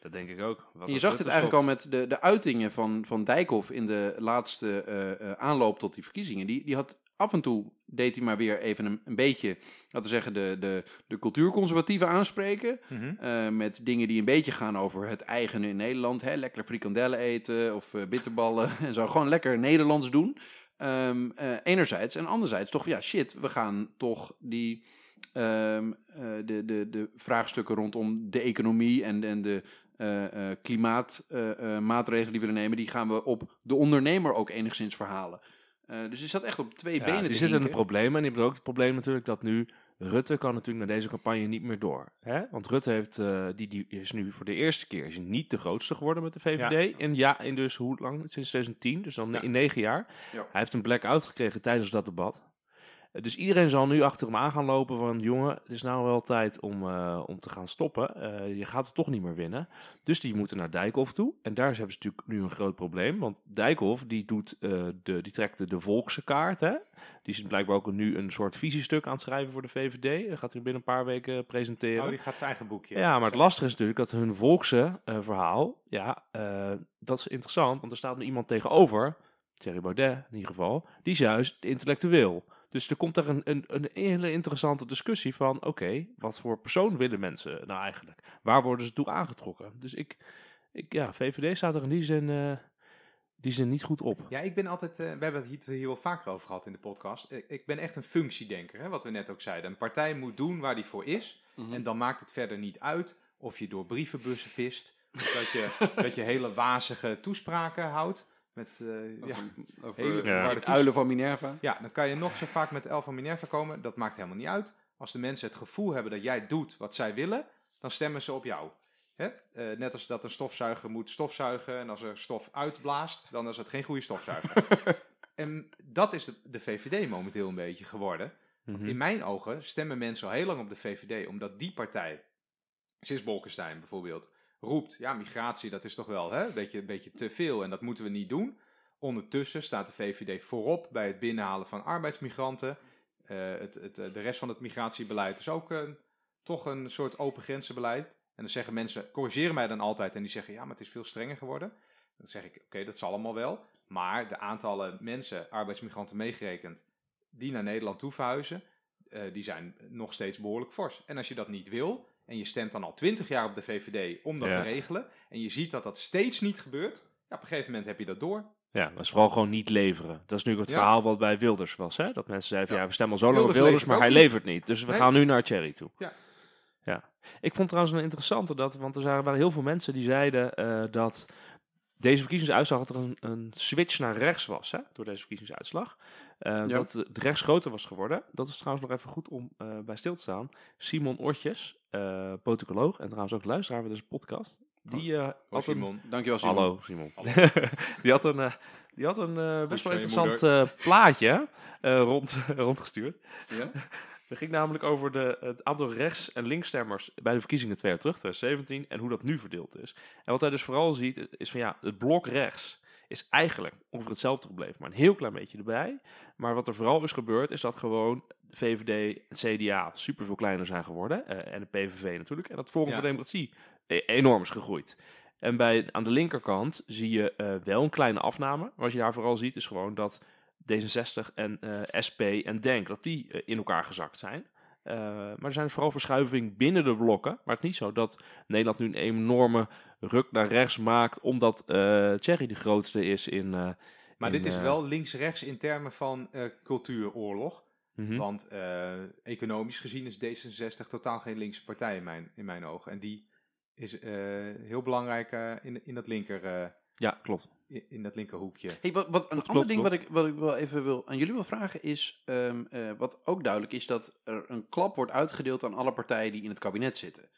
dat denk ik ook. Wat je zag dit eigenlijk al met de, de uitingen van, van Dijkhoff in de laatste eh, eh, aanloop tot die verkiezingen. Die, die had af en toe, deed hij maar weer even een, een beetje, laten we zeggen, de, de, de cultuurconservatieven aanspreken. Mhm. Eh, met dingen die een beetje gaan over het eigen in Nederland. Hè? Lekker frikandellen eten of bitterballen en zo. Gewoon lekker Nederlands doen. Ehm, eh, enerzijds. En anderzijds toch, ja shit, we gaan toch die... ehm, eh, de, de, de vraagstukken rondom de economie en, en de eh, klimaatmaatregelen die we nemen, die gaan we op de ondernemer ook enigszins verhalen. Dus is dat echt op twee Ja, benen zitten in een probleem. En die hebben ook het probleem natuurlijk dat nu Rutte kan natuurlijk naar deze campagne niet meer door. Hè? Want Rutte heeft, eh, die, die is nu voor de eerste keer is niet de grootste geworden met de VVD. En ja, in dus hoe lang? Sinds 2010, dus dan Ja. in negen jaar. Ja. Hij heeft een blackout gekregen tijdens dat debat. Dus iedereen zal nu achter hem aan gaan lopen van... jongen, het is nou wel tijd om, eh, om te gaan stoppen. Eh, je gaat het toch niet meer winnen. Dus die moeten naar Dijkhoff toe. En daar hebben ze natuurlijk nu een groot probleem. Want Dijkhoff die doet, eh, de, die trekt de, de volkse kaart. Hè? Die is blijkbaar ook nu een soort visiestuk aan het schrijven voor de VVD. Dat gaat hij binnen een paar weken presenteren. Oh, die gaat zijn eigen boekje. Ja, maar het lastige is natuurlijk dat hun volkse verhaal, ja, dat is interessant, want er staat nu iemand tegenover, Thierry Baudet in ieder geval, die is juist intellectueel. Dus er komt daar een, een, een hele interessante discussie van, oké, wat voor persoon willen mensen nou eigenlijk? Waar worden ze toe aangetrokken? Dus ik, ik ja, VVD staat er in die zin, eh, die zin niet goed op. Ja, ik ben altijd, eh, we hebben het hier, hier wel vaker over gehad in de podcast. Ik, ik ben echt een functiedenker, hè, wat we net ook zeiden. Een partij moet doen waar die voor is. Mhm. En dan maakt het verder niet uit of je door brievenbussen pist. Of dat je, dat je hele wazige toespraken houdt. Met, eh, ja, Over, hele de uilen van Minerva. ja, dan kan je nog zo vaak met Elf van Minerva komen. Dat maakt helemaal niet uit. Als de mensen het gevoel hebben dat jij doet wat zij willen, dan stemmen ze op jou. Hè? Eh, net als dat een stofzuiger moet stofzuigen en als er stof uitblaast, dan is het geen goede stofzuiger. en dat is de, de VVD momenteel een beetje geworden. Mhm. In mijn ogen stemmen mensen al heel lang op de VVD, omdat die partij, Sis Bolkestein bijvoorbeeld, roept, ja, migratie, dat is toch wel hè, een, beetje, een beetje te veel en dat moeten we niet doen. Ondertussen staat de VVD voorop bij het binnenhalen van arbeidsmigranten. Eh, het, het, eh, de rest van het migratiebeleid is ook een, toch een soort open grenzenbeleid. En dan zeggen mensen, corrigeren mij dan altijd en die zeggen, ja, maar het is veel strenger geworden. Dan zeg ik, oké, dat zal allemaal wel. Maar de aantallen mensen, arbeidsmigranten meegerekend, die naar Nederland toe verhuizen, eh, die zijn nog steeds behoorlijk fors. En als je dat niet wil, en je stemt dan al twintig jaar op de VVD om dat Ja. te regelen, en je ziet dat dat steeds niet gebeurt, ja, op een gegeven moment heb je dat door. Ja, dat is vooral gewoon niet leveren. Dat is nu het Ja. verhaal wat bij Wilders was. Hè? Dat mensen zeiden, Ja. ja, we stemmen al zo lang op Wilders maar hij levert niet. Dus we Nee. gaan nu naar Thierry toe. Ja. ja. Ik vond trouwens een interessante, dat, want er waren, waren heel veel mensen die zeiden eh, dat deze verkiezingsuitslag dat er een, een switch naar rechts was, hè, door deze verkiezingsuitslag. Eh, Dat het rechts groter was geworden. Dat is trouwens nog even goed om eh, bij stil te staan. Simon Ortjes, politicoloog en trouwens ook luisteraar van deze podcast. Die Hoi, had een, Simon. Dankjewel, Simon. Hallo Simon. die had een, die had een best wel interessant plaatje rond, rondgestuurd. Ja? Het ging namelijk over de, het aantal rechts- en linksstemmers bij de verkiezingen twee jaar terug, 2017, en hoe dat nu verdeeld is. En wat hij dus vooral ziet, is van ja, het blok rechts is eigenlijk ongeveer hetzelfde gebleven, maar een heel klein beetje erbij. Maar wat er vooral is gebeurd, is dat gewoon de VVD en CDA super veel kleiner zijn geworden. eh, en de PVV natuurlijk. En dat Forum Ja. voor Democratie e- enorm is gegroeid. En bij, aan de linkerkant zie je eh, wel een kleine afname. Maar wat je daar vooral ziet, is gewoon dat D66 en eh, SP en DENK, dat die eh, in elkaar gezakt zijn. Eh, maar er zijn vooral verschuivingen binnen de blokken. Maar het is niet zo dat Nederland nu een enorme ruk naar rechts maakt, omdat eh Thierry de grootste is in... Maar in, dit is wel links-rechts in termen van cultuuroorlog. mhm. Want economisch gezien is D66 totaal geen linkse partij in mijn, in mijn ogen. En die is heel belangrijk in, in, dat linker, Ja, klopt. in, in dat linkerhoekje. Hey, wat, wat een Klopt, ander ding klopt. wat ik, wat ik wel even wil, aan jullie wil vragen is, ehm, eh, wat ook duidelijk is, dat er een klap wordt uitgedeeld aan alle partijen die in het kabinet zitten.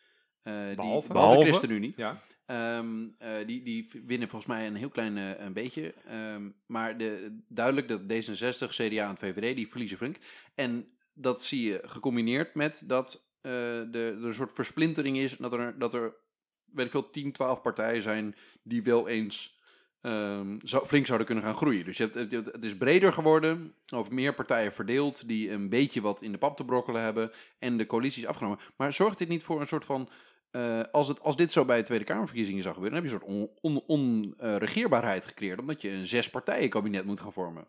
Eh, die, Behalve? de Behalve? ChristenUnie. Ja, Ehm, eh, die, die winnen volgens mij een heel klein een beetje. Ehm, maar de, duidelijk dat D66, CDA en VVD, die verliezen flink. En dat zie je gecombineerd met dat eh, de, er een soort versplintering is. Dat er, dat er, weet ik veel, 10, 12 partijen zijn die wel eens ehm, flink zouden kunnen gaan groeien. Dus je hebt, het, is breder geworden, over meer partijen verdeeld, die een beetje wat in de pap te brokkelen hebben. En de coalitie is afgenomen. Maar zorgt dit niet voor een soort van eh, als, het, als dit zo bij de Tweede Kamerverkiezingen zou gebeuren, dan heb je een soort onregeerbaarheid gecreëerd, omdat je een zes partijen kabinet moet gaan vormen.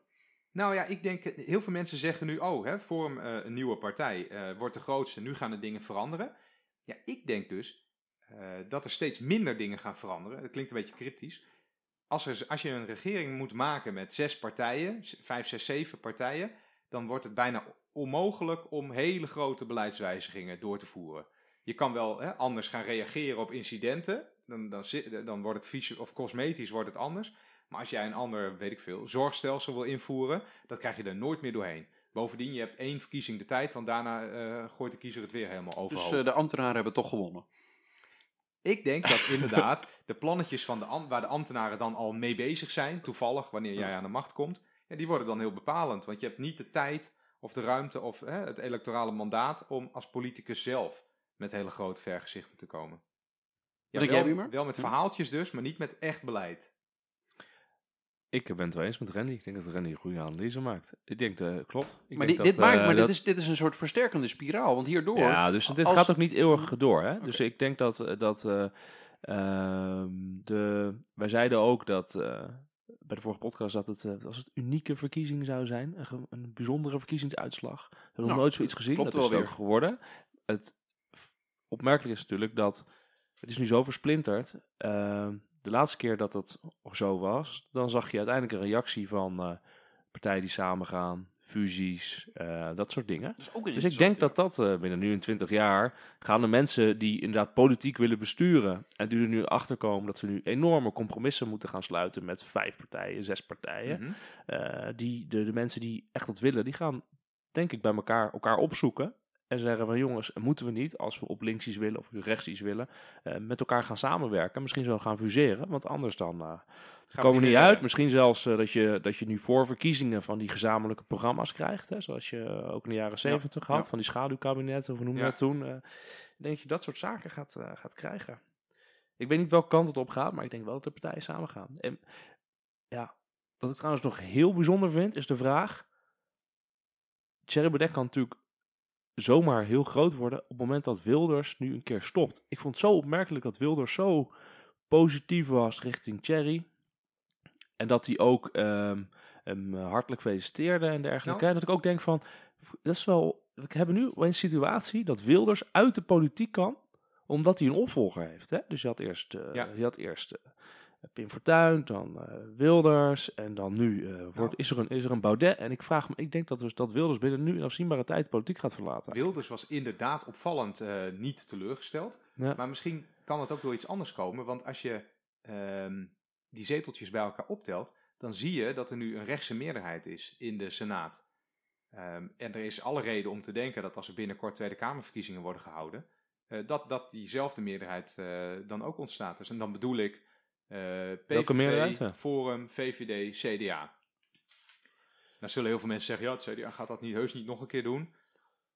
Nou ja, ik denk, heel veel mensen zeggen nu, oh, hè, vorm eh, een nieuwe partij, eh, wordt de grootste, nu gaan de dingen veranderen. Ja, ik denk dus eh, dat er steeds minder dingen gaan veranderen. Dat klinkt een beetje cryptisch. Als, er, als je een regering moet maken met zes partijen, vijf, zes, zeven partijen, dan wordt het bijna onmogelijk om hele grote beleidswijzigingen door te voeren. Je kan wel hè, anders gaan reageren op incidenten, dan, dan, dan wordt het of cosmetisch wordt het anders. Maar als jij een ander, weet ik veel, zorgstelsel wil invoeren, dat krijg je er nooit meer doorheen. Bovendien, je hebt één verkiezing de tijd, want daarna eh, gooit de kiezer het weer helemaal overhoop. Dus eh, de ambtenaren hebben toch gewonnen. Ik denk dat inderdaad de plannetjes van de waar de ambtenaren dan al mee bezig zijn, toevallig wanneer jij aan de macht komt, ja, die worden dan heel bepalend. Want je hebt niet de tijd of de ruimte of hè, het electorale mandaat om als politicus zelf met hele grote vergezichten te komen. Ja, wel, wel met Hm? verhaaltjes dus, maar niet met echt beleid. Ik ben het wel eens met Randy. Ik denk dat Randy een goede analyse maakt. Ik denk, dat klopt. Ik Maar, denk dit, dit, dat, maakt, eh, maar dat- dit, is, dit is een soort versterkende spiraal. Want hierdoor... Ja, dus dit als- gaat ook niet eeuwig door. Hè? Dus ik denk dat, eh, dat eh, ehm, de, wij zeiden ook dat eh, bij de vorige podcast dat het, eh, als het unieke verkiezing zou zijn, een, een bijzondere verkiezingsuitslag. We hebben nog Nou, nooit zoiets gezien. dat is wel ook geworden. Het opmerkelijk is natuurlijk dat het is nu zo versplinterd. Ehm, de laatste keer dat het zo was, dan zag je uiteindelijk een reactie van eh, partijen die samengaan, fusies, eh, dat soort dingen. Dat ook Dus ik denk dat dat eh, binnen nu in 20 jaar gaan de mensen die inderdaad politiek willen besturen en die er nu achter komen dat ze nu enorme compromissen moeten gaan sluiten met vijf partijen, zes partijen. Mhm. die, de, de mensen die echt dat willen, die gaan denk ik bij elkaar, elkaar opzoeken en zeggen van jongens, moeten we niet, als we op linksies willen of rechtsies willen, eh, met elkaar gaan samenwerken. Misschien zo gaan fuseren, want anders dan eh, komen we niet uit. Misschien zelfs eh, dat, je, dat je nu voor verkiezingen van die gezamenlijke programma's krijgt. Hè, zoals je ook in de jaren zeventig had, ja. van die schaduwkabinetten, of hoe noem je Ja. dat toen. denk je dat soort zaken gaat, gaat krijgen. Ik weet niet welke kant het op gaat, maar ik denk wel dat de partijen samen gaan. En ja, wat ik trouwens nog heel bijzonder vind, is de vraag... Thierry Baudet kan natuurlijk zomaar heel groot worden op het moment dat Wilders nu een keer stopt. Ik vond het zo opmerkelijk dat Wilders zo positief was richting Thierry. En dat hij ook ehm, hem hartelijk feliciteerde en dergelijke. Nou. En dat ik ook denk van, dat is wel... We hebben nu een situatie dat Wilders uit de politiek kan, omdat hij een opvolger heeft. Hè? Dus je had eerst, eh, Ja. je had eerst eh, Pim Fortuyn, dan eh, Wilders en dan nu eh, wordt, is, er een, is er een Baudet. En ik vraag me, ik denk dat, dus dat Wilders binnen nu in afzienbare tijd politiek gaat verlaten. Wilders was inderdaad opvallend eh, niet teleurgesteld. Ja. Maar misschien kan het ook door iets anders komen. Want als je ehm, die zeteltjes bij elkaar optelt, dan zie je dat er nu een rechtse meerderheid is in de Senaat. Ehm, en er is alle reden om te denken dat als er binnenkort Tweede Kamerverkiezingen worden gehouden, eh, dat, dat diezelfde meerderheid dan ook ontstaat. Dus en dan bedoel ik PVV, meerderheid, ja? Forum, VVD, CDA. Dan zullen heel veel mensen zeggen, ja, het CDA gaat dat niet, heus niet nog een keer doen.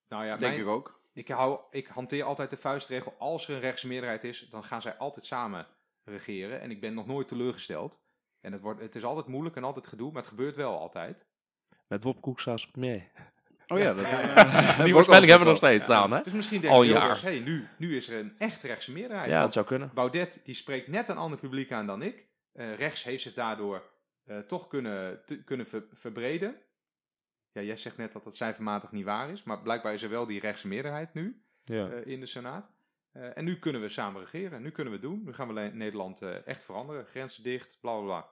Nou ja, denk mijn- ik ook. ik, hou, ik hanteer altijd de vuistregel. Als er een rechtse meerderheid is, dan gaan zij altijd samen regeren. En ik ben nog nooit teleurgesteld. En het, wordt, het is altijd moeilijk en altijd gedoe, maar het gebeurt wel altijd. Met Wop Koeksaas premier. Oh ja, dat, Die waarschijnlijk hebben we nog steeds staan, hè? Dus misschien denkt Wilders, jaar. hey, nu, nu is er een echt rechtse meerderheid. Ja, dat zou kunnen. Baudet die spreekt net een ander publiek aan dan ik. Eh, rechts heeft zich daardoor eh, toch kunnen, te- kunnen ver- verbreden. Ja, jij zegt net dat dat cijfermatig niet waar is, maar blijkbaar is er wel die rechtse meerderheid nu. Ja. eh, in de Senaat. Eh, en nu kunnen we samen regeren. Nu kunnen we het doen. Nu gaan we Nederland eh, echt veranderen. Grenzen dicht, bla bla bla.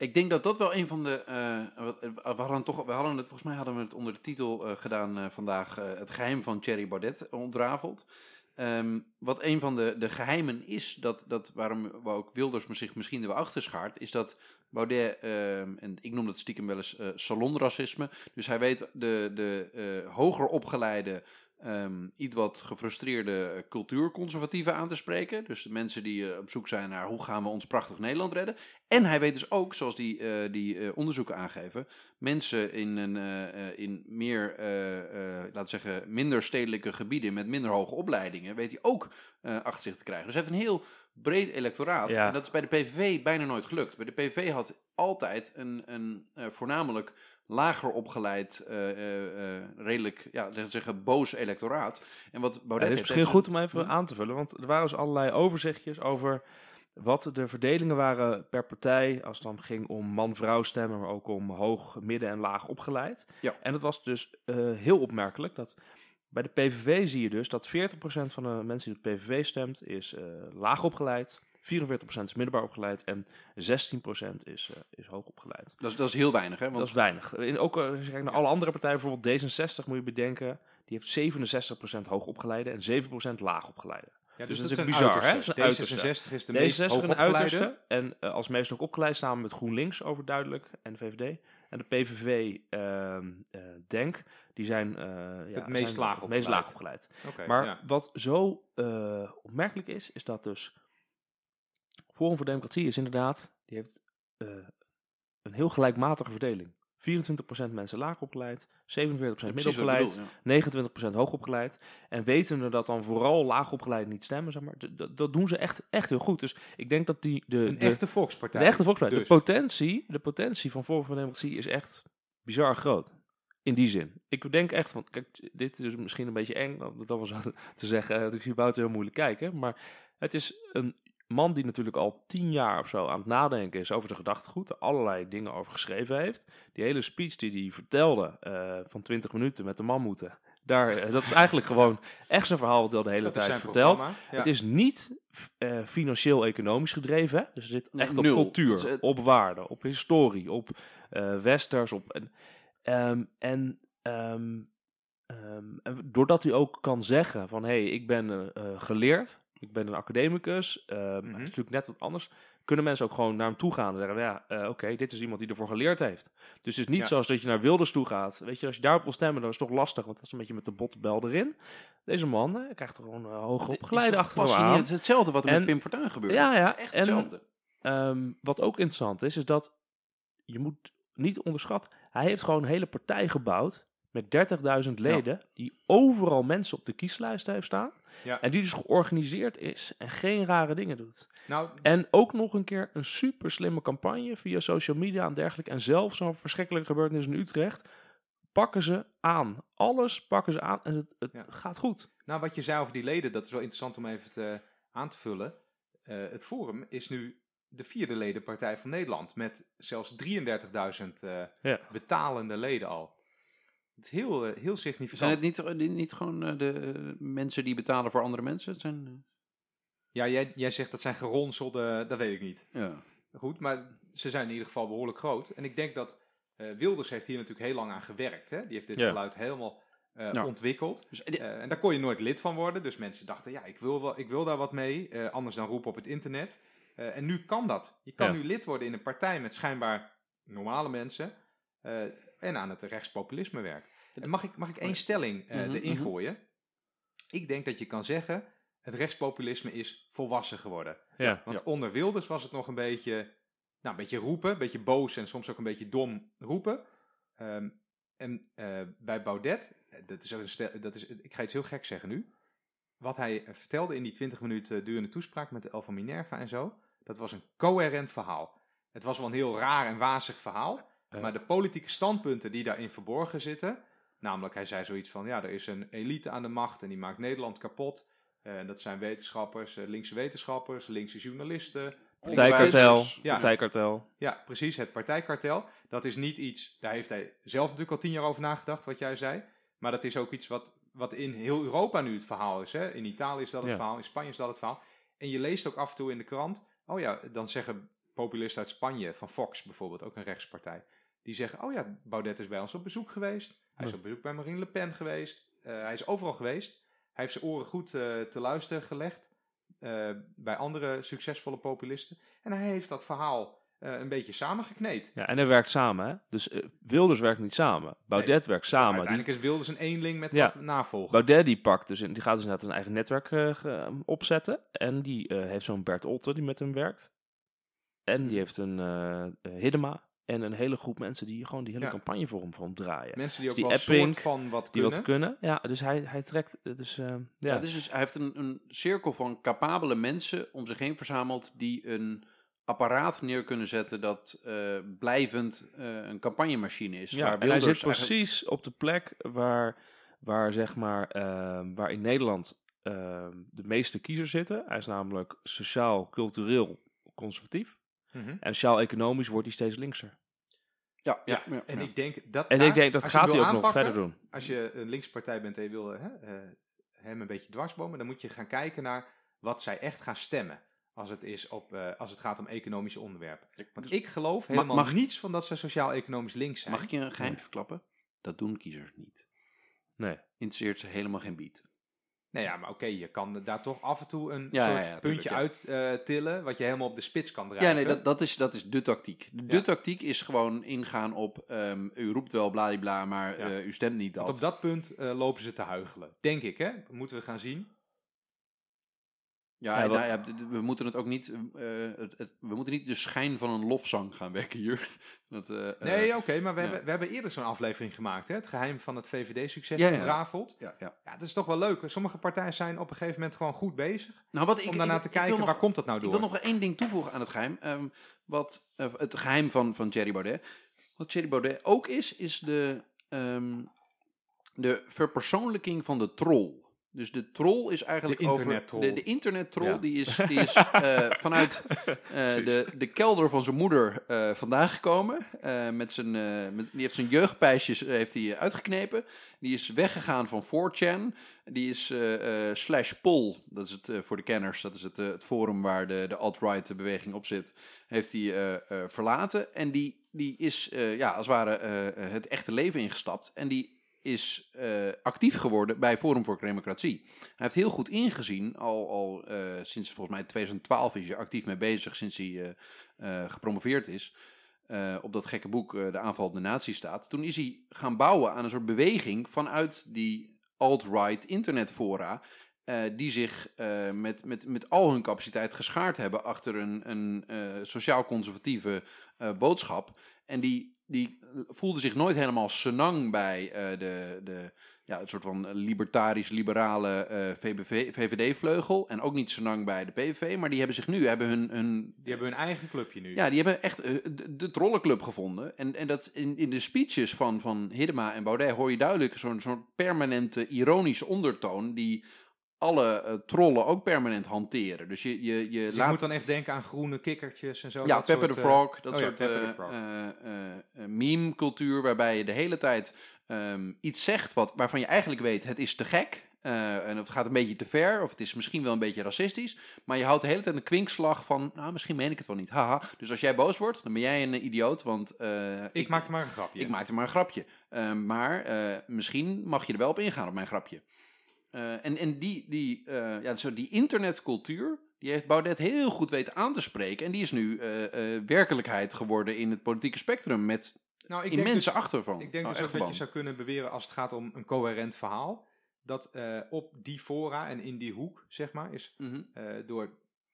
Ik denk dat dat wel een van de. eh, we, hadden toch, we hadden het, volgens mij hadden we het onder de titel eh, gedaan vandaag: Het geheim van Thierry Baudet ontrafeld. Ehm, wat een van de, de geheimen is, dat, dat waarom waar ook Wilders zich misschien er wel achter schaart, is dat Baudet, ehm, en ik noem dat stiekem wel eens salonracisme, dus hij weet de, de hoger opgeleide, ehm, iets wat gefrustreerde cultuurconservatieven aan te spreken. Dus de mensen die eh, op zoek zijn naar hoe gaan we ons prachtig Nederland redden. En hij weet dus ook, zoals die, eh, die eh, onderzoeken aangeven, mensen in, een, in meer, laten zeggen, minder stedelijke gebieden met minder hoge opleidingen, weet hij ook achter zich te krijgen. Dus hij heeft een heel breed electoraat. Ja. En dat is bij de PVV bijna nooit gelukt. Bij de PVV had altijd een, een voornamelijk lager opgeleid, eh, eh, redelijk, ja, zeggen, boos electoraat. En wat Ja, Baudet het is misschien heeft goed om even Ja. aan te vullen, want er waren dus allerlei overzichtjes over wat de verdelingen waren per partij als het dan ging om man-vrouw stemmen, maar ook om hoog, midden en laag opgeleid. Ja. En het was dus heel opmerkelijk dat bij de PVV zie je dus dat 40% van de mensen die op PVV stemt is laag opgeleid, 44% is middelbaar opgeleid en 16% is, eh, is hoog opgeleid. dat, is, dat is heel weinig, hè? Want Dat is weinig. In, ook eh, als je kijkt naar alle andere partijen, bijvoorbeeld D66 moet je bedenken, die heeft 67% hoog opgeleide en 7% laag opgeleide. Ja, Dus dat dat is bizar, hè? uiterste. Dat is een uiterste. D66 is de meest D66 een hoogopgeleide. uiterste. En eh, als meest ook opgeleid samen met GroenLinks overduidelijk en de VVD. En de PVV, ehm, eh, Denk, die zijn, eh, ja, Het meest zijn laag het meest opgeleid. laag opgeleid. Maar ja. wat zo opmerkelijk is, is dat dus Forum voor Democratie is inderdaad, die heeft eh, een heel gelijkmatige verdeling. 24% mensen laag opgeleid, 47% Precies wat ik middelopgeleid, bedoel, ja. 29% hoogopgeleid. En wetende dat dan vooral laagopgeleid niet stemmen, zeg maar, dat doen ze echt, echt heel goed. Dus ik denk dat die, de, Een de, echte volkspartij. de echte volkspartij, dus. de, potentie, de potentie van Vorm van Democratie is echt bizar groot. In die zin. Ik denk echt van, kijk, dit is misschien een beetje eng om dat allemaal zo te- zeggen. want Ik zie buiten heel moeilijk kijken. Maar het is een man die natuurlijk al tien jaar of zo aan het nadenken is over zijn gedachtegoed. Er allerlei dingen over geschreven heeft. Die hele speech die hij vertelde eh, van 20 minuten met de mammoeten. Daar, eh, dat is eigenlijk gewoon echt zijn verhaal wat hij al de hele Dat tijd vertelt. Ja. Het is niet eh, financieel-economisch gedreven. Hè? Dus er zit echt op nul. cultuur, Het is, eh, op waarde, op historie, op westers. Op, en, ehm, en, ehm, ehm, en doordat hij ook kan zeggen van... hé, hey, ik ben geleerd, ik ben een academicus. Mhm. Het is natuurlijk net wat anders. Kunnen mensen ook gewoon naar hem toe gaan en zeggen... ja, eh, oké, dit is iemand die ervoor geleerd heeft. Dus het is niet Ja. zoals dat je naar Wilders toe gaat. Weet je, als je daarop wil stemmen, dan is het toch lastig... want dat is een beetje met de botbel erin. Deze man eh, krijgt er gewoon uh, hoog opgeleide achter aan. Het is hetzelfde wat er En- met Pim Fortuyn gebeurt. Ja, ja. Echt En hetzelfde. Ehm, wat ook interessant is, is dat je moet niet onderschatten. Hij heeft gewoon een hele partij gebouwd met 30.000 leden, die overal mensen op de kieslijst heeft staan. Ja. En die dus georganiseerd is en geen rare dingen doet. Nou, En ook nog een keer een super slimme campagne via social media en dergelijke. En zelfs zo'n verschrikkelijke gebeurtenis in Utrecht pakken ze aan. Alles pakken ze aan en het, het Ja. gaat goed. Nou, wat je zei over die leden, dat is wel interessant om even te, aan te vullen. Eh, het Forum is nu de vierde ledenpartij van Nederland, met zelfs 33.000 eh, Ja. betalende leden al. Het is heel, eh, heel significant. Zijn het niet, eh, niet, gewoon eh, de mensen die betalen voor andere mensen? Het zijn, Ja, jij, jij zegt dat zijn geronselde, dat weet ik niet. ja. Goed, maar ze zijn in ieder geval behoorlijk groot. En ik denk dat Wilders heeft hier natuurlijk heel lang aan gewerkt. Hè? Die heeft dit Ja. geluid helemaal Ja. ontwikkeld. Dus, en daar kon je nooit lid van worden. Dus mensen dachten, ja, ik wil, wel, ik wil daar wat mee. anders dan roepen op het internet. En nu kan dat. Je kan Ja. nu lid worden in een partij met schijnbaar normale mensen. Eh, en aan het rechtspopulisme werk. En mag ik, mag ik één stelling eh, Mhm, erin mhm. gooien? Ik denk dat je kan zeggen, het rechtspopulisme is volwassen geworden. Ja. Want onder Wilders was het nog een beetje, nou, een beetje roepen, een beetje boos en soms ook een beetje dom roepen. Ehm, en eh, bij Baudet, dat is ook een stel, dat is, ik ga iets heel gek zeggen nu. Wat hij vertelde in die 20 minuten durende toespraak met de El van Minerva en zo, dat was een coherent verhaal. Het was wel een heel raar en wazig verhaal, Ja. maar de politieke standpunten die daarin verborgen zitten, namelijk hij zei zoiets van, ja, er is een elite aan de macht en die maakt Nederland kapot. Eh, dat zijn wetenschappers, eh, linkse wetenschappers, linkse journalisten. Partijkartel. Ja. Partijkartel. Ja, precies, het partijkartel. Dat is niet iets, daar heeft hij zelf natuurlijk al tien jaar over nagedacht, wat jij zei. Maar dat is ook iets wat, wat in heel Europa nu het verhaal is. Hè? In Italië is dat het Ja. verhaal, in Spanje is dat het verhaal. En je leest ook af en toe in de krant, oh ja, dan zeggen populisten uit Spanje, van Fox bijvoorbeeld, ook een rechtspartij. Die zeggen, oh ja, Baudet is bij ons op bezoek geweest. Hij is op bezoek bij Marine Le Pen geweest. Eh, hij is overal geweest. Hij heeft zijn oren goed eh, te luisteren gelegd eh, bij andere succesvolle populisten. En hij heeft dat verhaal een beetje samengekneed. Ja, en hij werkt samen, hè? Dus Wilders werkt niet samen. Baudet werkt samen. Die, Uiteindelijk is Wilders een eenling met Ja. wat navolgers. Baudet die pakt dus, die gaat dus inderdaad een eigen netwerk eh, ge- opzetten. En die heeft zo'n Bert Otte die met hem werkt. En die heeft een Hiddema. En een hele groep mensen die gewoon die hele Ja. campagne voor hem, voor hem draaien. Mensen die ook Dus wel die Epping, soort van wat die kunnen. wat kunnen. Ja, dus hij, hij trekt. eh, Dus, eh, ja. Ja, dus, dus hij heeft een, een cirkel van capabele mensen om zich heen verzameld die een apparaat neer kunnen zetten dat eh, blijvend eh, een campagnemachine is. Ja, waar en hij zit eigenlijk- precies op de plek waar, waar zeg maar, ehm, waar in Nederland ehm, de meeste kiezers zitten. Hij is namelijk sociaal, cultureel, conservatief. Mhm. En sociaal-economisch wordt hij steeds linkser. Ja, ja, ja, En ik denk dat. En daar, ik denk dat als je gaat wil hij ook nog aanpakken, verder doen. Als je een linkse partij bent en je wil hè, eh, hem een beetje dwarsbomen, dan moet je gaan kijken naar wat zij echt gaan stemmen. Als het, is op, eh, als het gaat om economische onderwerpen. Want ik geloof Ma- helemaal mag- niets van dat ze sociaal-economisch links zijn. Mag ik je een geheim verklappen? Dat doen kiezers niet. Nee. Interesseert ze helemaal geen bied. Nou ja, maar oké, je kan daar toch af en toe een Ja, soort ja, ja, puntje uit tillen, wat je helemaal op de spits kan drijven. Ja, nee, dat, dat, is, dat is de tactiek. De tactiek is gewoon ingaan op, ehm, u roept wel bladibla, maar eh, u stemt niet dat. Want op dat punt eh, lopen ze te huigelen. Denk ik, hè? Moeten we gaan zien. Ja, Ja, nou we moeten het ook niet, eh, het, het- we moeten niet de schijn van een lofzang gaan wekken hier. Dat, eh, eh, Nee, oké, maar we, ja. hebben, we hebben eerder zo'n aflevering gemaakt, hè? Het geheim van het VVD-succes Ja, ja, ja. Ja, het is toch wel leuk. Sommige partijen zijn op een gegeven moment gewoon goed bezig. Nou, wat ik, om daarna ik- te ik wil kijken, nog- waar komt dat nou Ik door? wil nog één ding toevoegen aan het geheim. Ehm, wat, het geheim van, van Thierry Baudet. Wat Thierry Baudet ook is, is de, ehm, de verpersoonlijking van de troll. Dus de troll is eigenlijk De over... internettroll. De, de internettroll, Ja. die is, die is eh, vanuit eh, de, de kelder van zijn moeder eh, vandaan gekomen. Met zijn, met, die heeft zijn jeugdpijsjes heeft hij uitgeknepen. Die is weggegaan van 4chan. Die is slash poll, dat is het voor de kenners, dat is het, het forum waar de, de alt-right beweging op zit, heeft hij verlaten. En die, die is ja, als het ware het echte leven ingestapt. En die is eh, actief geworden bij Forum voor Democratie. Hij heeft heel goed ingezien, al, al eh, sinds volgens mij 2012 is hij actief mee bezig, sinds hij eh, gepromoveerd is. op dat gekke boek De aanval op de natie staat. Toen is hij gaan bouwen aan een soort beweging vanuit die alt-right internetfora. die zich met, met, met al hun capaciteit geschaard hebben achter een, een sociaal-conservatieve boodschap. En die, die voelde zich nooit helemaal senang bij eh, de, de, ja, het soort van libertarisch-liberale eh, VVD-vleugel. En ook niet senang bij de PVV. Maar die hebben zich nu, hebben hun, hun Die hebben hun eigen clubje nu. ja, die hebben echt eh, de, de trollenclub gevonden. En, en dat in, in de speeches van, van Hiddema en Baudet hoor je duidelijk zo'n zo'n permanente ironische ondertoon die alle eh, trollen ook permanent hanteren. Dus je, je, je Dus laat... ik moet dan echt denken aan groene kikkertjes en zo. ja, dat Pepper soort, the eh, Frog, dat oh soort the eh, meme-cultuur waarbij je de hele tijd ehm, iets zegt wat, waarvan je eigenlijk weet het is te gek. eh, en het gaat een beetje te ver, of het is misschien wel een beetje racistisch. Maar je houdt de hele tijd een kwinkslag van, nou, misschien meen ik het wel niet. Haha. Dus als jij boos wordt, dan ben jij een idioot, want... eh, ik maakte maar een grapje. ik maakte maar een grapje. Eh, maar misschien mag je er wel op ingaan op mijn grapje. Eh, en en die, die, eh, ja, zo die internetcultuur, die heeft Baudet heel goed weten aan te spreken. En die is nu eh, werkelijkheid geworden in het politieke spectrum met nou, ik denk immense dus, achtervan. ik denk Oh, dus ook dat je zou kunnen beweren als het gaat om een coherent verhaal. Dat op die fora en in die hoek, zeg maar, is Mhm. door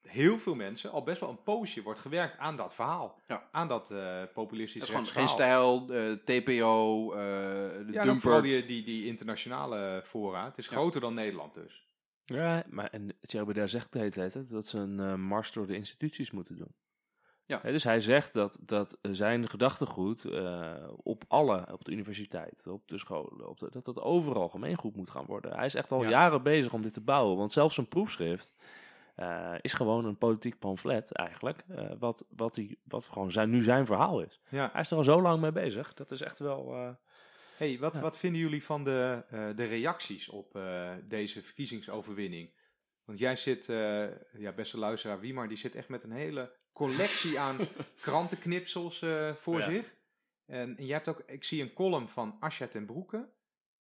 heel veel mensen al best wel een poosje wordt gewerkt aan dat verhaal. Ja. Aan dat eh populistische Dat is gewoon geen stijl, eh, TPO, eh de Ja, vooral die, die, die internationale fora. Het is Ja. groter dan Nederland dus. Ja, maar en Thierry Baudet zegt de hele tijd hè, dat ze een eh, mars door de instituties moeten doen. Ja. Hè, dus hij zegt dat, dat zijn gedachtegoed eh, op alle, op de universiteit, op de scholen, op de, dat dat overal gemeengoed moet gaan worden. Hij is echt al Ja. jaren bezig om dit te bouwen, want zelfs zijn proefschrift eh, is gewoon een politiek pamflet eigenlijk, eh, wat, wat, hij, wat gewoon zijn, nu zijn verhaal is. Ja. Hij is er al zo lang mee bezig, dat is echt wel... eh, Hey, wat, Ja. wat vinden jullie van de, de reacties op deze verkiezingsoverwinning? Want jij zit, ja, beste luisteraar Wiemar, die zit echt met een hele collectie aan krantenknipsels voor Ja. zich. En, en jij hebt ook, ik zie een column van Asja ten Broeke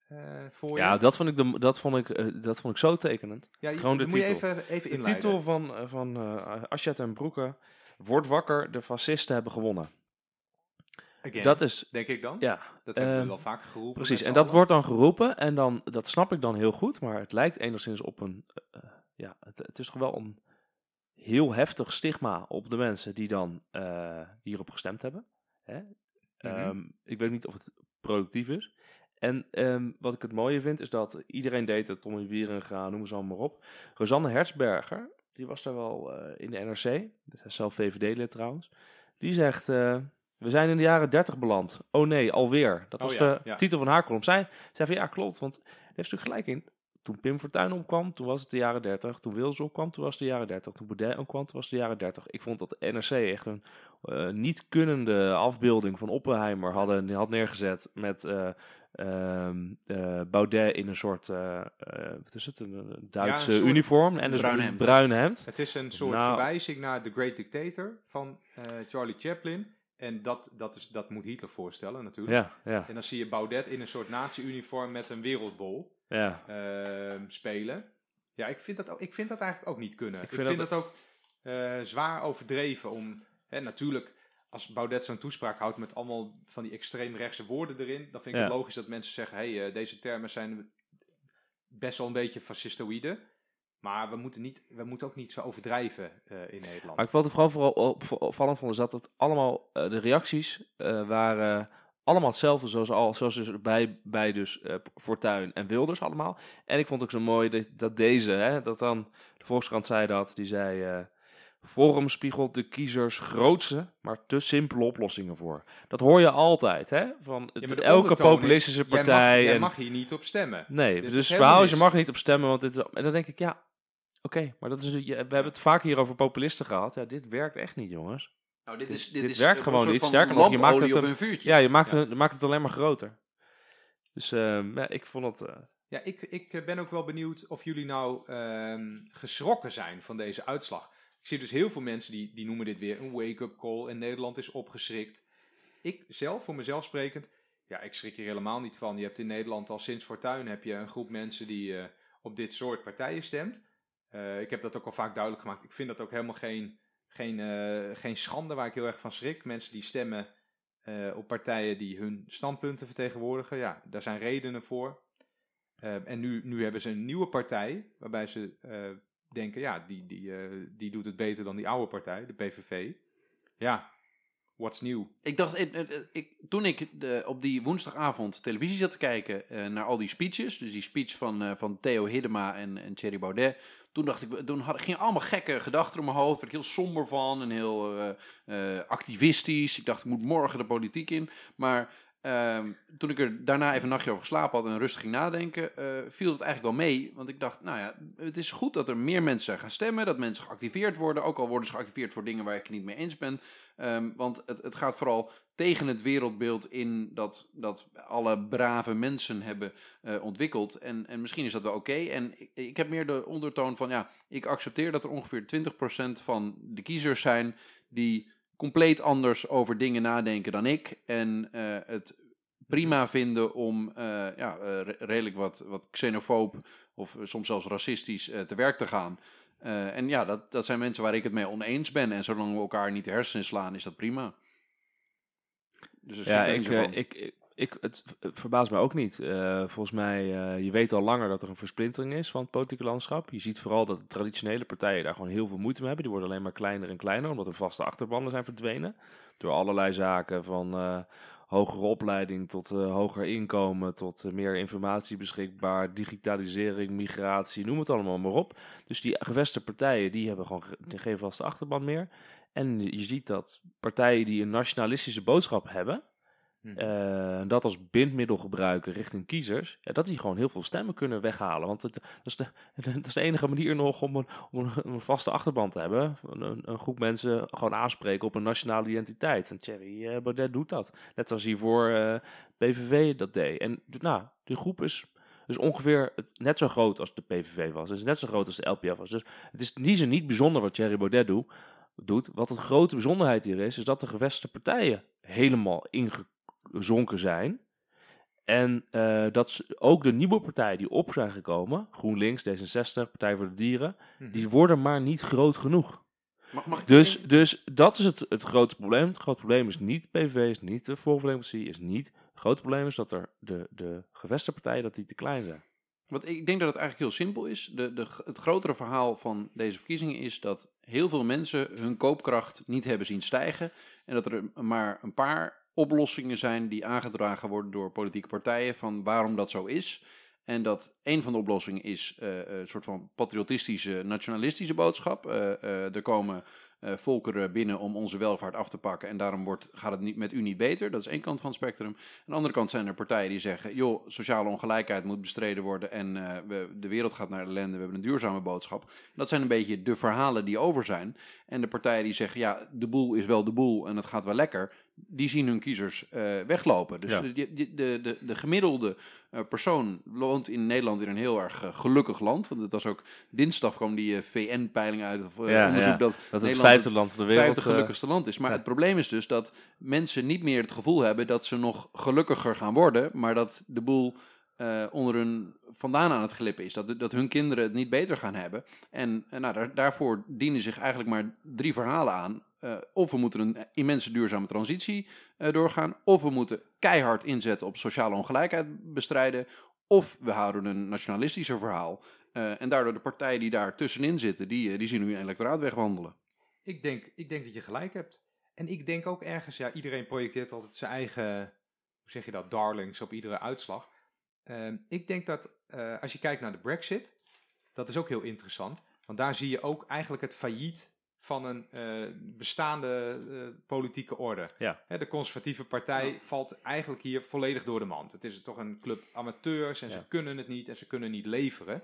eh, voor ja, je. dat vond ik, de, dat vond ik, eh, dat vond ik zo tekenend. ja, je- gewoon de moet je titel. even, even De titel van, eh, van eh Asjet en Broeke, Word wakker, de fascisten hebben gewonnen. Again, Dat is, denk ik dan. ja, Dat hebben we wel vaker geroepen. precies. En dat allen. wordt dan geroepen en dan, dat snap ik dan heel goed, maar het lijkt enigszins op een, ja, het, het is toch wel een heel heftig stigma op de mensen die dan eh, hierop gestemd hebben. Hè? Mhm. Ehm, ik weet niet of het productief is. En ehm, wat ik het mooie vind, is dat iedereen deed het, Tommy Wierenga, noem ze allemaal maar op. Rosanne Hertzberger, die was daar wel eh, in de NRC, dat is zelf VVD-lid trouwens. Die zegt, eh, we zijn in de jaren 30 beland. Oh nee, alweer. Dat Oh was ja, de ja. titel van haar column. Zij zei van, ja klopt, want heeft natuurlijk gelijk in. Toen Pim Fortuyn opkwam, toen was het de jaren 30. Toen Wils opkwam, toen was het de jaren 30. Toen Baudet opkwam, toen was het de jaren 30. Ik vond dat de NRC echt een eh, niet kunnende afbeelding van Oppenheimer hadden, had neergezet met ehm, eh, Baudet in een soort, eh, eh, wat is het, een, Duitse uniform en dus bruin een hemd. bruin hemd. Het is een soort Nou. verwijzing naar The Great Dictator van Charlie Chaplin. En dat, dat, is, dat moet Hitler voorstellen natuurlijk. Ja, ja, En dan zie je Baudet in een soort nazi-uniform met een wereldbol ja. ehm, spelen. Ja, ik vind, dat ook, ik vind dat eigenlijk ook niet kunnen. Ik vind vind, dat- dat, ook zwaar overdreven om... Hè, natuurlijk, als Baudet zo'n toespraak houdt met allemaal van die extreemrechtse woorden erin... dan vind ik Ja. het logisch dat mensen zeggen... hé, hey, eh, deze termen zijn best wel een beetje fascistoïde. Maar we moeten, niet, we moeten ook niet zo overdrijven eh, in Nederland. Maar ik vond het gewoon vooral op- op- opvallend vond, is dat het allemaal, eh, de reacties waren allemaal hetzelfde, zoals, al, zoals dus bij, bij dus eh, Fortuyn en Wilders allemaal. En ik vond ook zo mooi dat, dat deze, hè, dat dan, de Volkskrant zei dat, die zei, Forum spiegelt de kiezers grootste, maar te simpele oplossingen voor. Dat hoor je altijd, hè, van Ja, elke is, populistische jij mag- partij. Jij en, mag hier niet op stemmen. Nee, Dit dus is, je mag er niet op stemmen, want dit is... En dan denk ik, ja, oké, maar dat is, we hebben het vaak hier over populisten gehad. Ja, dit werkt echt niet, jongens. Nou, dit, Dit- is, dit, dit is werkt een gewoon niet. Sterker nog, je maakt het op een- een vuurtje. Ja, je maakt, Ja. Het, maakt het alleen maar groter. Dus ehm, ja, ik vond het... eh, Ja, ik, ik eh, ben ook wel benieuwd of jullie nou ehm, geschrokken zijn van deze uitslag. Ik zie dus heel veel mensen die, die noemen dit weer een wake-up call en Nederland is opgeschrikt. Ik zelf, voor mezelf sprekend, ja, ik schrik hier helemaal niet van. Je hebt in Nederland al sinds Fortuyn heb je een groep mensen die eh, op dit soort partijen stemt. Eh, ik heb dat ook al vaak duidelijk gemaakt. Ik vind dat ook helemaal geen, geen, eh, geen schande waar ik heel erg van schrik. Mensen die stemmen op partijen die hun standpunten vertegenwoordigen. Ja, daar zijn redenen voor. En nu, nu hebben ze een nieuwe partij, waarbij ze denken, ja, die, die, eh, die doet het beter dan die oude partij, de PVV. Ja, what's new? Ik dacht, eh, eh, ik, toen ik de, op die woensdagavond televisie zat te kijken naar al die speeches, dus die speech van, van Theo Hiddema en, en Thierry Baudet, toen dacht ik, toen had, allemaal gekke gedachten door mijn hoofd, werd ik heel somber van en heel activistisch. Ik dacht, ik moet morgen de politiek in. Maar ehm, toen ik er daarna even een nachtje over geslapen had en rustig ging nadenken, eh, viel het eigenlijk wel mee. Want ik dacht, nou ja, het is goed dat er meer mensen gaan stemmen, dat mensen geactiveerd worden, ook al worden ze geactiveerd voor dingen waar ik het niet mee eens ben. Ehm, want het, het gaat vooral tegen het wereldbeeld in dat, dat alle brave mensen hebben eh, ontwikkeld. En, en misschien is dat wel oké. En ik, ik heb meer de ondertoon van, ja, ik accepteer dat er ongeveer 20% van de kiezers zijn die compleet anders over dingen nadenken dan ik. En eh, het prima vinden om eh, ja, eh, re- redelijk wat, wat xenofoob of soms zelfs racistisch te werk te gaan. En ja, dat, dat zijn mensen waar ik het mee oneens ben. En zolang we elkaar niet de hersenen slaan, is dat prima. Dus ja, ik, ik, ik, ik, het verbaast mij ook niet. Eh, volgens mij, eh, je weet al langer dat er een versplintering is van het politieke landschap. Je ziet vooral dat de traditionele partijen daar gewoon heel veel moeite mee hebben. Die worden alleen maar kleiner en kleiner, omdat er vaste achterbanden zijn verdwenen. Door allerlei zaken van eh, hogere opleiding tot hoger inkomen, tot meer informatie beschikbaar, digitalisering, migratie, noem het allemaal maar op. Dus die gevestigde partijen, die hebben gewoon ge- geen vaste achterban meer. En je ziet dat partijen die een nationalistische boodschap hebben, Hm. eh, dat als bindmiddel gebruiken richting kiezers, ja, dat die gewoon heel veel stemmen kunnen weghalen. Want het, dat, is de, dat is de enige manier nog om een, om een, vaste achterban te hebben. Een, een groep mensen gewoon aanspreken op een nationale identiteit. En Thierry eh, Baudet doet dat. Net zoals hiervoor eh PVV dat deed. En nou, die groep is, is ongeveer net zo groot als de PVV was. Is net zo groot als de LPF was. Dus het is die zin niet bijzonder wat Thierry Baudet doet. doet. Wat een grote bijzonderheid hier is, is dat de gevestigde partijen helemaal ingezonken zijn. En eh, dat ze- ook de nieuwe partijen die op zijn gekomen, GroenLinks, D66, Partij voor de Dieren, Mhm. die worden maar niet groot genoeg. Mag, mag ik Dus, dus dat is het, het grote probleem. Het grote probleem is niet PVV, is niet de Forum voor Democratie, is niet. Het grote probleem is dat er de, de gevestigde partijen dat die te klein zijn. Want ik denk dat het eigenlijk heel simpel is. De, de, het grotere verhaal van deze verkiezingen is dat heel veel mensen hun koopkracht niet hebben zien stijgen. En dat er maar een paar oplossingen zijn die aangedragen worden door politieke partijen van waarom dat zo is. En dat een van de oplossingen is eh, een soort van patriotistische, nationalistische boodschap. Eh, eh, er komen eh, volkeren binnen om onze welvaart af te pakken en daarom wordt, gaat het niet, met u niet beter. Dat is één kant van het spectrum. Aan de andere kant zijn er partijen die zeggen, joh, sociale ongelijkheid moet bestreden worden en eh, de wereld gaat naar de ellende, we hebben een duurzame boodschap. Dat zijn een beetje de verhalen die over zijn. En de partijen die zeggen, ja, de boel is wel de boel en het gaat wel lekker, die zien hun kiezers eh, weglopen. Dus Ja. de, de, de, de, de gemiddelde eh, persoon woont in Nederland in een heel erg eh, gelukkig land. Want het was ook dinsdag kwam die VN-peiling uit, of Ja, onderzoek ja. dat Dat het Nederland vijfde land van de wereld... vijfde gelukkigste land is. Maar het probleem is dus dat mensen niet meer het gevoel hebben dat ze nog gelukkiger gaan worden, maar dat de boel eh, onder hun vandaan aan het glippen is. Dat, dat hun kinderen het niet beter gaan hebben. En eh, nou, daar, daarvoor dienen zich eigenlijk maar drie verhalen aan. Eh, of we moeten een immense duurzame transitie doorgaan, of we moeten keihard inzetten op sociale ongelijkheid bestrijden, of we houden een nationalistischer verhaal. En daardoor de partijen die daar tussenin zitten, die, die zien nu een electoraat wegwandelen. Ik denk, ik denk dat je gelijk hebt. En ik denk ook ergens, ja, iedereen projecteert altijd zijn eigen, hoe zeg je dat, darlings op iedere uitslag. Ehm, ik denk dat eh, als je kijkt naar de Brexit, dat is ook heel interessant. Want daar zie je ook eigenlijk het failliet van een eh, bestaande eh, politieke orde. Ja. Hè, de conservatieve partij valt eigenlijk hier volledig door de mand. Het is toch een club amateurs en Ja. ze kunnen het niet en ze kunnen niet leveren,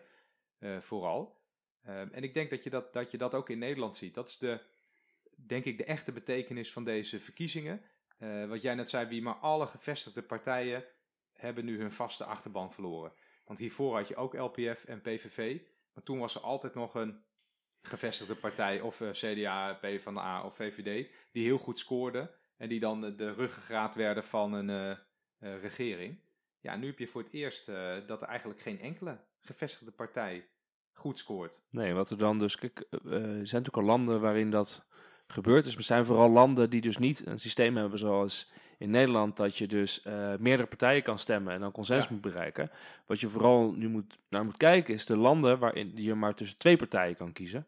vooral. Ehm, en ik denk dat je dat, dat je dat ook in Nederland ziet. Dat is de, denk ik, de echte betekenis van deze verkiezingen. Wat jij net zei, wie maar alle gevestigde partijen hebben nu hun vaste achterban verloren. Want hiervoor had je ook LPF en PVV. Maar toen was er altijd nog een gevestigde partij, of eh, CDA, PvdA of VVD, die heel goed scoorde. En die dan de, ruggengraat werden van een eh, eh, regering. Ja, nu heb je voor het eerst dat er eigenlijk geen enkele gevestigde partij goed scoort. Nee, wat er dan dus... Kijk, er zijn natuurlijk al landen waarin dat gebeurt. Dus er zijn vooral landen die dus niet een systeem hebben zoals in Nederland... dat je dus eh, meerdere partijen kan stemmen en dan consensus Ja. moet bereiken. Wat je vooral nu moet, naar moet kijken is de landen waarin je maar tussen twee partijen kan kiezen.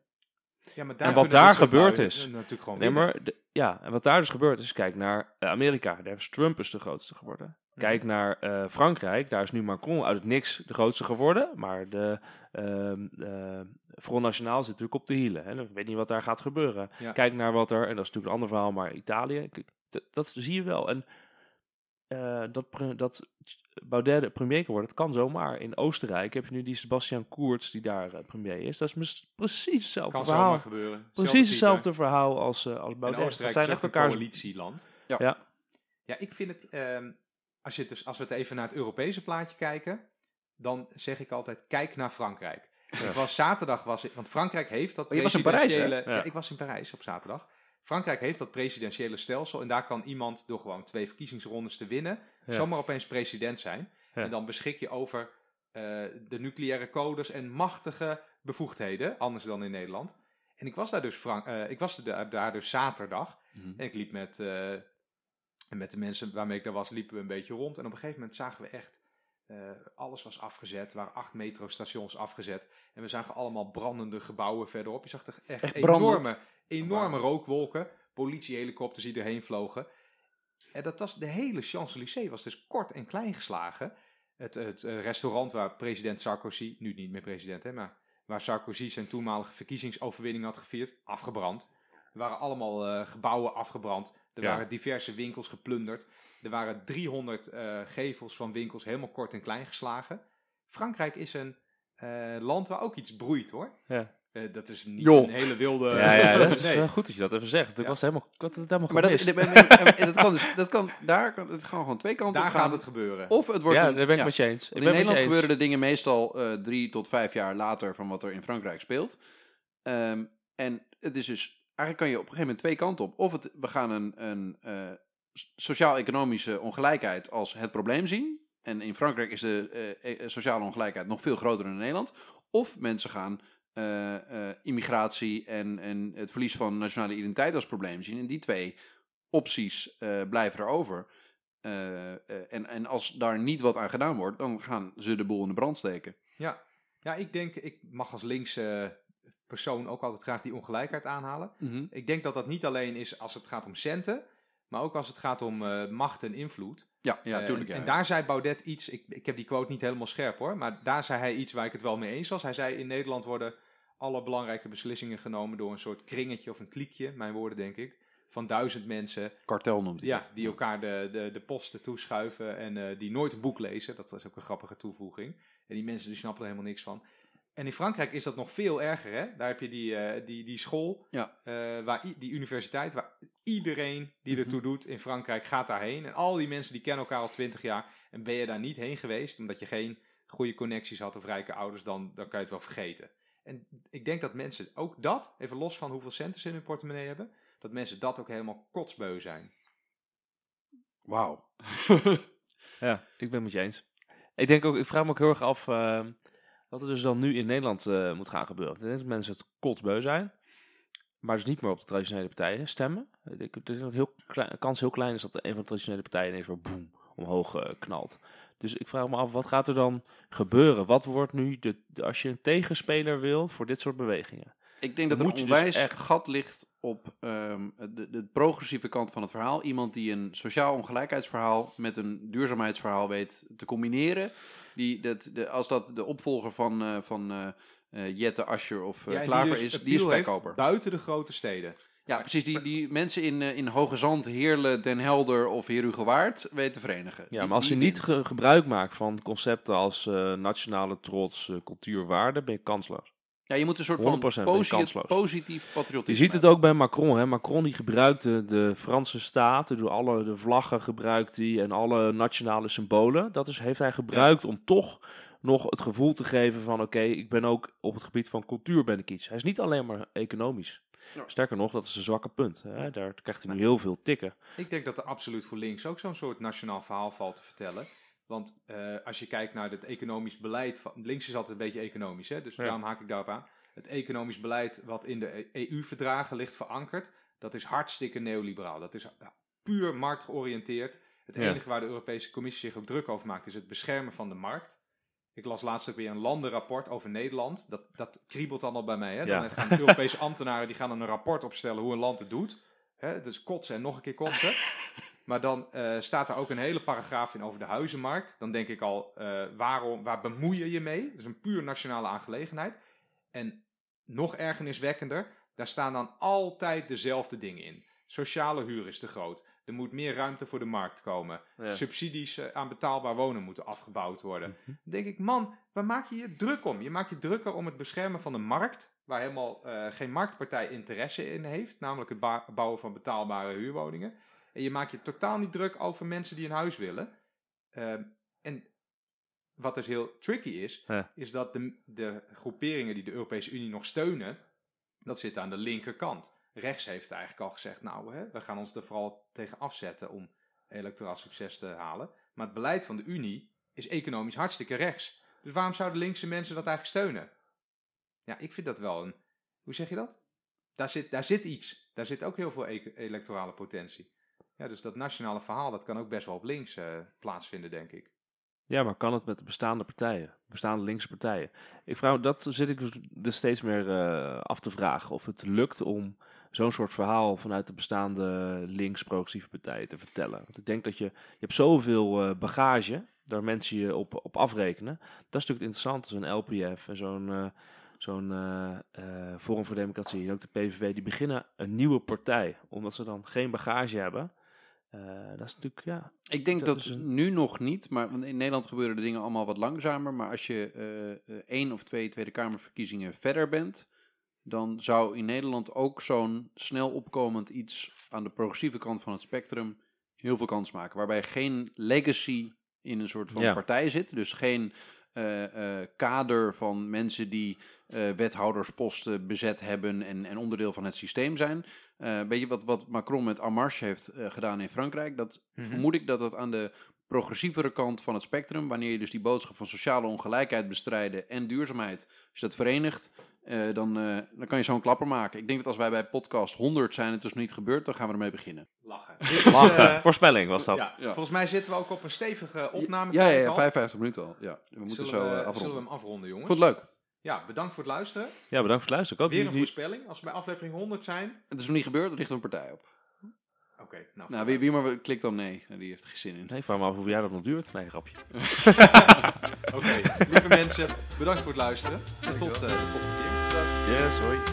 Ja, maar En wat daar soort gebeurd lui, is- eh, Natuurlijk gewoon Nee, maar de- ja, en wat daar dus gebeurt is, kijk naar eh, Amerika, daar is Trump is de grootste geworden. Kijk naar Frankrijk, daar is nu Macron uit het niks de grootste geworden, maar de ehm eh, Front National zit natuurlijk op de hielen. Hè. Ik weet niet wat daar gaat gebeuren. Ja. Kijk naar wat er, en dat is natuurlijk een ander verhaal, maar Italië, dat, dat zie je wel. En eh, dat, dat Baudet de premier kan worden, dat kan zomaar. In Oostenrijk heb je nu die Sebastian Kurz die daar eh, premier is. Dat is precies hetzelfde kan verhaal. zomaar gebeuren. Precies Zelfde hetzelfde verhaal als, eh als. Baudet. Dat Oostenrijk zijn echt ook een coalitieland. Ja. Ja. Ja, ik vind het, ehm, als, je het dus, als we het even naar het Europese plaatje kijken, dan zeg ik altijd, kijk naar Frankrijk. Ja. Ik was zaterdag, was ik, want Frankrijk heeft dat Oh, je was in Parijs. Ja. ja, ik was in Parijs op zaterdag. Frankrijk heeft dat presidentiële stelsel en daar kan iemand door gewoon twee verkiezingsrondes te winnen, Ja. zomaar opeens president zijn. Ja. En dan beschik je over eh, de nucleaire codes en machtige bevoegdheden, anders dan in Nederland. En ik was daar dus, Frank, eh, ik was daar, daar dus zaterdag Mhm. en ik liep met, eh, en met de mensen waarmee ik daar was, liepen we een beetje rond. En op een gegeven moment zagen we echt, eh, alles was afgezet. Er waren acht metrostations afgezet. En we zagen allemaal brandende gebouwen verderop. Je zag er echt, Echt brandend? Enorme, rookwolken. Politiehelikopters die erheen vlogen. En dat was, de hele Champs-Élysées was dus kort en klein geslagen. Het, het eh, restaurant waar president Sarkozy, nu niet meer president, hè, maar waar Sarkozy zijn toenmalige verkiezingsoverwinning had gevierd, afgebrand. Er waren allemaal eh, gebouwen afgebrand. Er Ja. waren diverse winkels geplunderd. Er waren 300 eh, gevels van winkels helemaal kort en klein geslagen. Frankrijk is een land waar ook iets broeit hoor. Ja. Eh, dat is niet een hele wilde... Ja, ja, dat is nee. wel goed dat je dat even zegt. Ik Ja. was helemaal, ik had het helemaal Maar dat, gemist. dat, dat kan dus, dat kan, daar kan, het gaan gewoon twee kanten Daar op gaan. gaat het gebeuren. Of het wordt ja, een- daar ben ik ja. met je eens. Ik Want ben in Nederland eens. gebeuren de dingen meestal eh, drie tot vijf jaar later van wat er in Frankrijk speelt. Ehm, en het is dus, eigenlijk kan je op een gegeven moment twee kanten op. Of het, we gaan een, een eh, sociaal-economische ongelijkheid als het probleem zien. En in Frankrijk is de eh, eh, sociale ongelijkheid nog veel groter dan in Nederland. Of mensen gaan eh, eh, immigratie en, en het verlies van nationale identiteit als probleem zien. En die twee opties eh, blijven erover. Eh, eh, en, en als daar niet wat aan gedaan wordt, dan gaan ze de boel in de brand steken. Ja. ja, ik denk, ik mag als linkse persoon ook altijd graag die ongelijkheid aanhalen. Ik denk dat dat niet alleen is als het gaat om centen, maar ook als het gaat om eh, macht en invloed. Ja, ja, Eh, tuurlijk. en, ja. daar zei Baudet iets, ik, ik heb die quote niet helemaal scherp hoor, maar daar zei hij iets waar ik het wel mee eens was. Hij zei in Nederland worden alle belangrijke beslissingen genomen door een soort kringetje of een kliekje, mijn woorden denk ik, van duizend mensen Kartel noemt hij ja, het. die elkaar de, de, de posten toeschuiven en eh, die nooit een boek lezen. Dat was ook een grappige toevoeging. En die mensen die snappen er helemaal niks van. En in Frankrijk is dat nog veel erger. Hè? Daar heb je die, eh, die, die school, Ja. eh, waar die universiteit, waar iedereen die Mhm. ertoe doet in Frankrijk gaat daarheen. En al die mensen die kennen elkaar al twintig jaar. En ben je daar niet heen geweest, omdat je geen goede connecties had of rijke ouders, dan, dan kan je het wel vergeten. En ik denk dat mensen ook dat, even los van hoeveel centen ze in hun portemonnee hebben, dat mensen dat ook helemaal kotsbeu zijn. Wauw. Ja, ik ben het met je eens. Ik denk ook, ik vraag me ook heel erg af eh, wat er dus dan nu in Nederland eh, moet gaan gebeuren. Dat mensen het kotsbeu zijn, maar dus niet meer op de traditionele partijen stemmen. Ik denk dat heel klein, de kans heel klein is dat een van de traditionele partijen ineens weer boem omhoog eh, knalt. Dus ik vraag me af, wat gaat er dan gebeuren? Wat wordt nu, de, de- als je een tegenspeler wilt voor dit soort bewegingen? Ik denk dat er een dus onwijs echt- gat ligt op ehm, de, de progressieve kant van het verhaal. Iemand die een sociaal ongelijkheidsverhaal met een duurzaamheidsverhaal weet te combineren. Die, dat, de, als dat de opvolger van, eh, van eh, eh, Jette Ascher of Ja, Klaver dus is, die is heeft spekkoper. Buiten de grote steden. Ja, precies. Die, die mensen in, eh, in Hoge Zand, Heerlen, Den Helder of Herugewaard weten te verenigen. Ja, maar als je niet ge- gebruik maakt van concepten als eh, nationale trots, eh, cultuur, waarde, ben je kansloos. Ja, je moet een soort 100% van je posi- positief Je patriotisme ziet het ook bij Macron. Hè? Macron die gebruikte de Franse staat, door alle de vlaggen gebruikt hij en alle nationale symbolen. Dat is, heeft hij gebruikt om toch nog het gevoel te geven van oké, ik ben ook op het gebied van cultuur ben ik iets. Hij is niet alleen maar economisch. Ja. Sterker nog, dat is een zwakke punt. Hè? Daar krijgt hij nu heel veel tikken. Ik denk dat er absoluut voor links ook zo'n soort nationaal verhaal valt te vertellen. Want eh, als je kijkt naar het economisch beleid, van, links is altijd een beetje economisch, hè? dus Ja. daarom haak ik daarop aan. Het economisch beleid wat in de EU-verdragen ligt verankerd, dat is hartstikke neoliberaal. Dat is puur marktgeoriënteerd. Het Ja. enige waar de Europese Commissie zich ook druk over maakt, is het beschermen van de markt. Ik las laatst ook weer een landenrapport over Nederland. Dat, dat kriebelt dan al bij mij. Hè? Dan Ja. gaan Europese ambtenaren die gaan dan een rapport opstellen hoe een land het doet. Hè? Dus kotsen en nog een keer kotsen. Maar dan eh, staat er ook een hele paragraaf in over de huizenmarkt. Dan denk ik al, eh, waarom, waar bemoei je je mee? Dat is een puur nationale aangelegenheid. En nog ergerniswekkender, daar staan dan altijd dezelfde dingen in. Sociale huur is te groot. Er moet meer ruimte voor de markt komen. Ja. Subsidies eh, aan betaalbaar wonen moeten afgebouwd worden. Dan denk ik, man, waar maak je je druk om? Je maakt je drukker om het beschermen van de markt, waar helemaal eh, geen marktpartij interesse in heeft, namelijk het bouwen van betaalbare huurwoningen. En je maakt je totaal niet druk over mensen die een huis willen. Ehm, en wat dus heel tricky is, Ja. is dat de, de groeperingen die de Europese Unie nog steunen, dat zit aan de linkerkant. Rechts heeft eigenlijk al gezegd, nou, hè, we gaan ons er vooral tegen afzetten om electoraal succes te halen. Maar het beleid van de Unie is economisch hartstikke rechts. Dus waarom zouden linkse mensen dat eigenlijk steunen? Ja, ik vind dat wel een. Hoe zeg je dat? Daar zit, daar zit iets. Daar zit ook heel veel e- electorale potentie. Ja, dus dat nationale verhaal, dat kan ook best wel op links eh, plaatsvinden, denk ik. Ja, maar kan het met de bestaande partijen, bestaande linkse partijen? Ik vraag, dat zit ik dus- dus steeds meer eh, af te vragen. Of het lukt om zo'n soort verhaal vanuit de bestaande links-progressieve partijen te vertellen. Want ik denk dat je, je hebt zoveel eh, bagage, daar mensen je op, op afrekenen. Dat is natuurlijk het interessante, zo'n LPF en zo'n eh, zo'n Forum voor Democratie en ook de PVV. Die beginnen een nieuwe partij, omdat ze dan geen bagage hebben. Eh, dat is natuurlijk, ja, Ik denk Dat dat, is een- nu nog niet, maar want in Nederland gebeuren de dingen allemaal wat langzamer. Maar als je eh, eh, één of twee Tweede Kamerverkiezingen verder bent, dan zou in Nederland ook zo'n snel opkomend iets aan de progressieve kant van het spectrum heel veel kans maken. Waarbij geen legacy in een soort van Ja. partij zit. Dus geen eh, eh, kader van mensen die eh, wethoudersposten bezet hebben en, en onderdeel van het systeem zijn. Eh weet je wat, wat Macron met En Marche heeft eh, gedaan in Frankrijk? Dat Mhm. vermoed ik dat dat aan de progressievere kant van het spectrum, wanneer je dus die boodschap van sociale ongelijkheid bestrijden en duurzaamheid, als je dat verenigt, eh, dan, eh, dan kan je zo'n klapper maken. Ik denk dat als wij bij podcast 100 zijn en het is nog niet gebeurd, dan gaan we ermee beginnen. Lachen. lachen. Voorspelling was dat. Ja, Ja. Volgens mij zitten we ook op een stevige opname. Ja, ja, ja 55 minuten al. Ja, we moeten zullen, zo we, eh, zullen afronden. we hem afronden, jongens? Vond het leuk. Ja, bedankt voor het luisteren. Ja, bedankt voor het luisteren. Ik hoop Weer een voorspelling. Als we bij aflevering 100 zijn. Het is nog niet gebeurd, er ligt een partij op. Oké, nou. Nou, wie, wie maar klikt dan nee. Die heeft er geen zin in. Nee, vraag me af hoe jij dat nog duurt. Nee, grapje. Oké, lieve mensen, bedankt voor het luisteren. En tot eh, de volgende keer. Yes, hoi.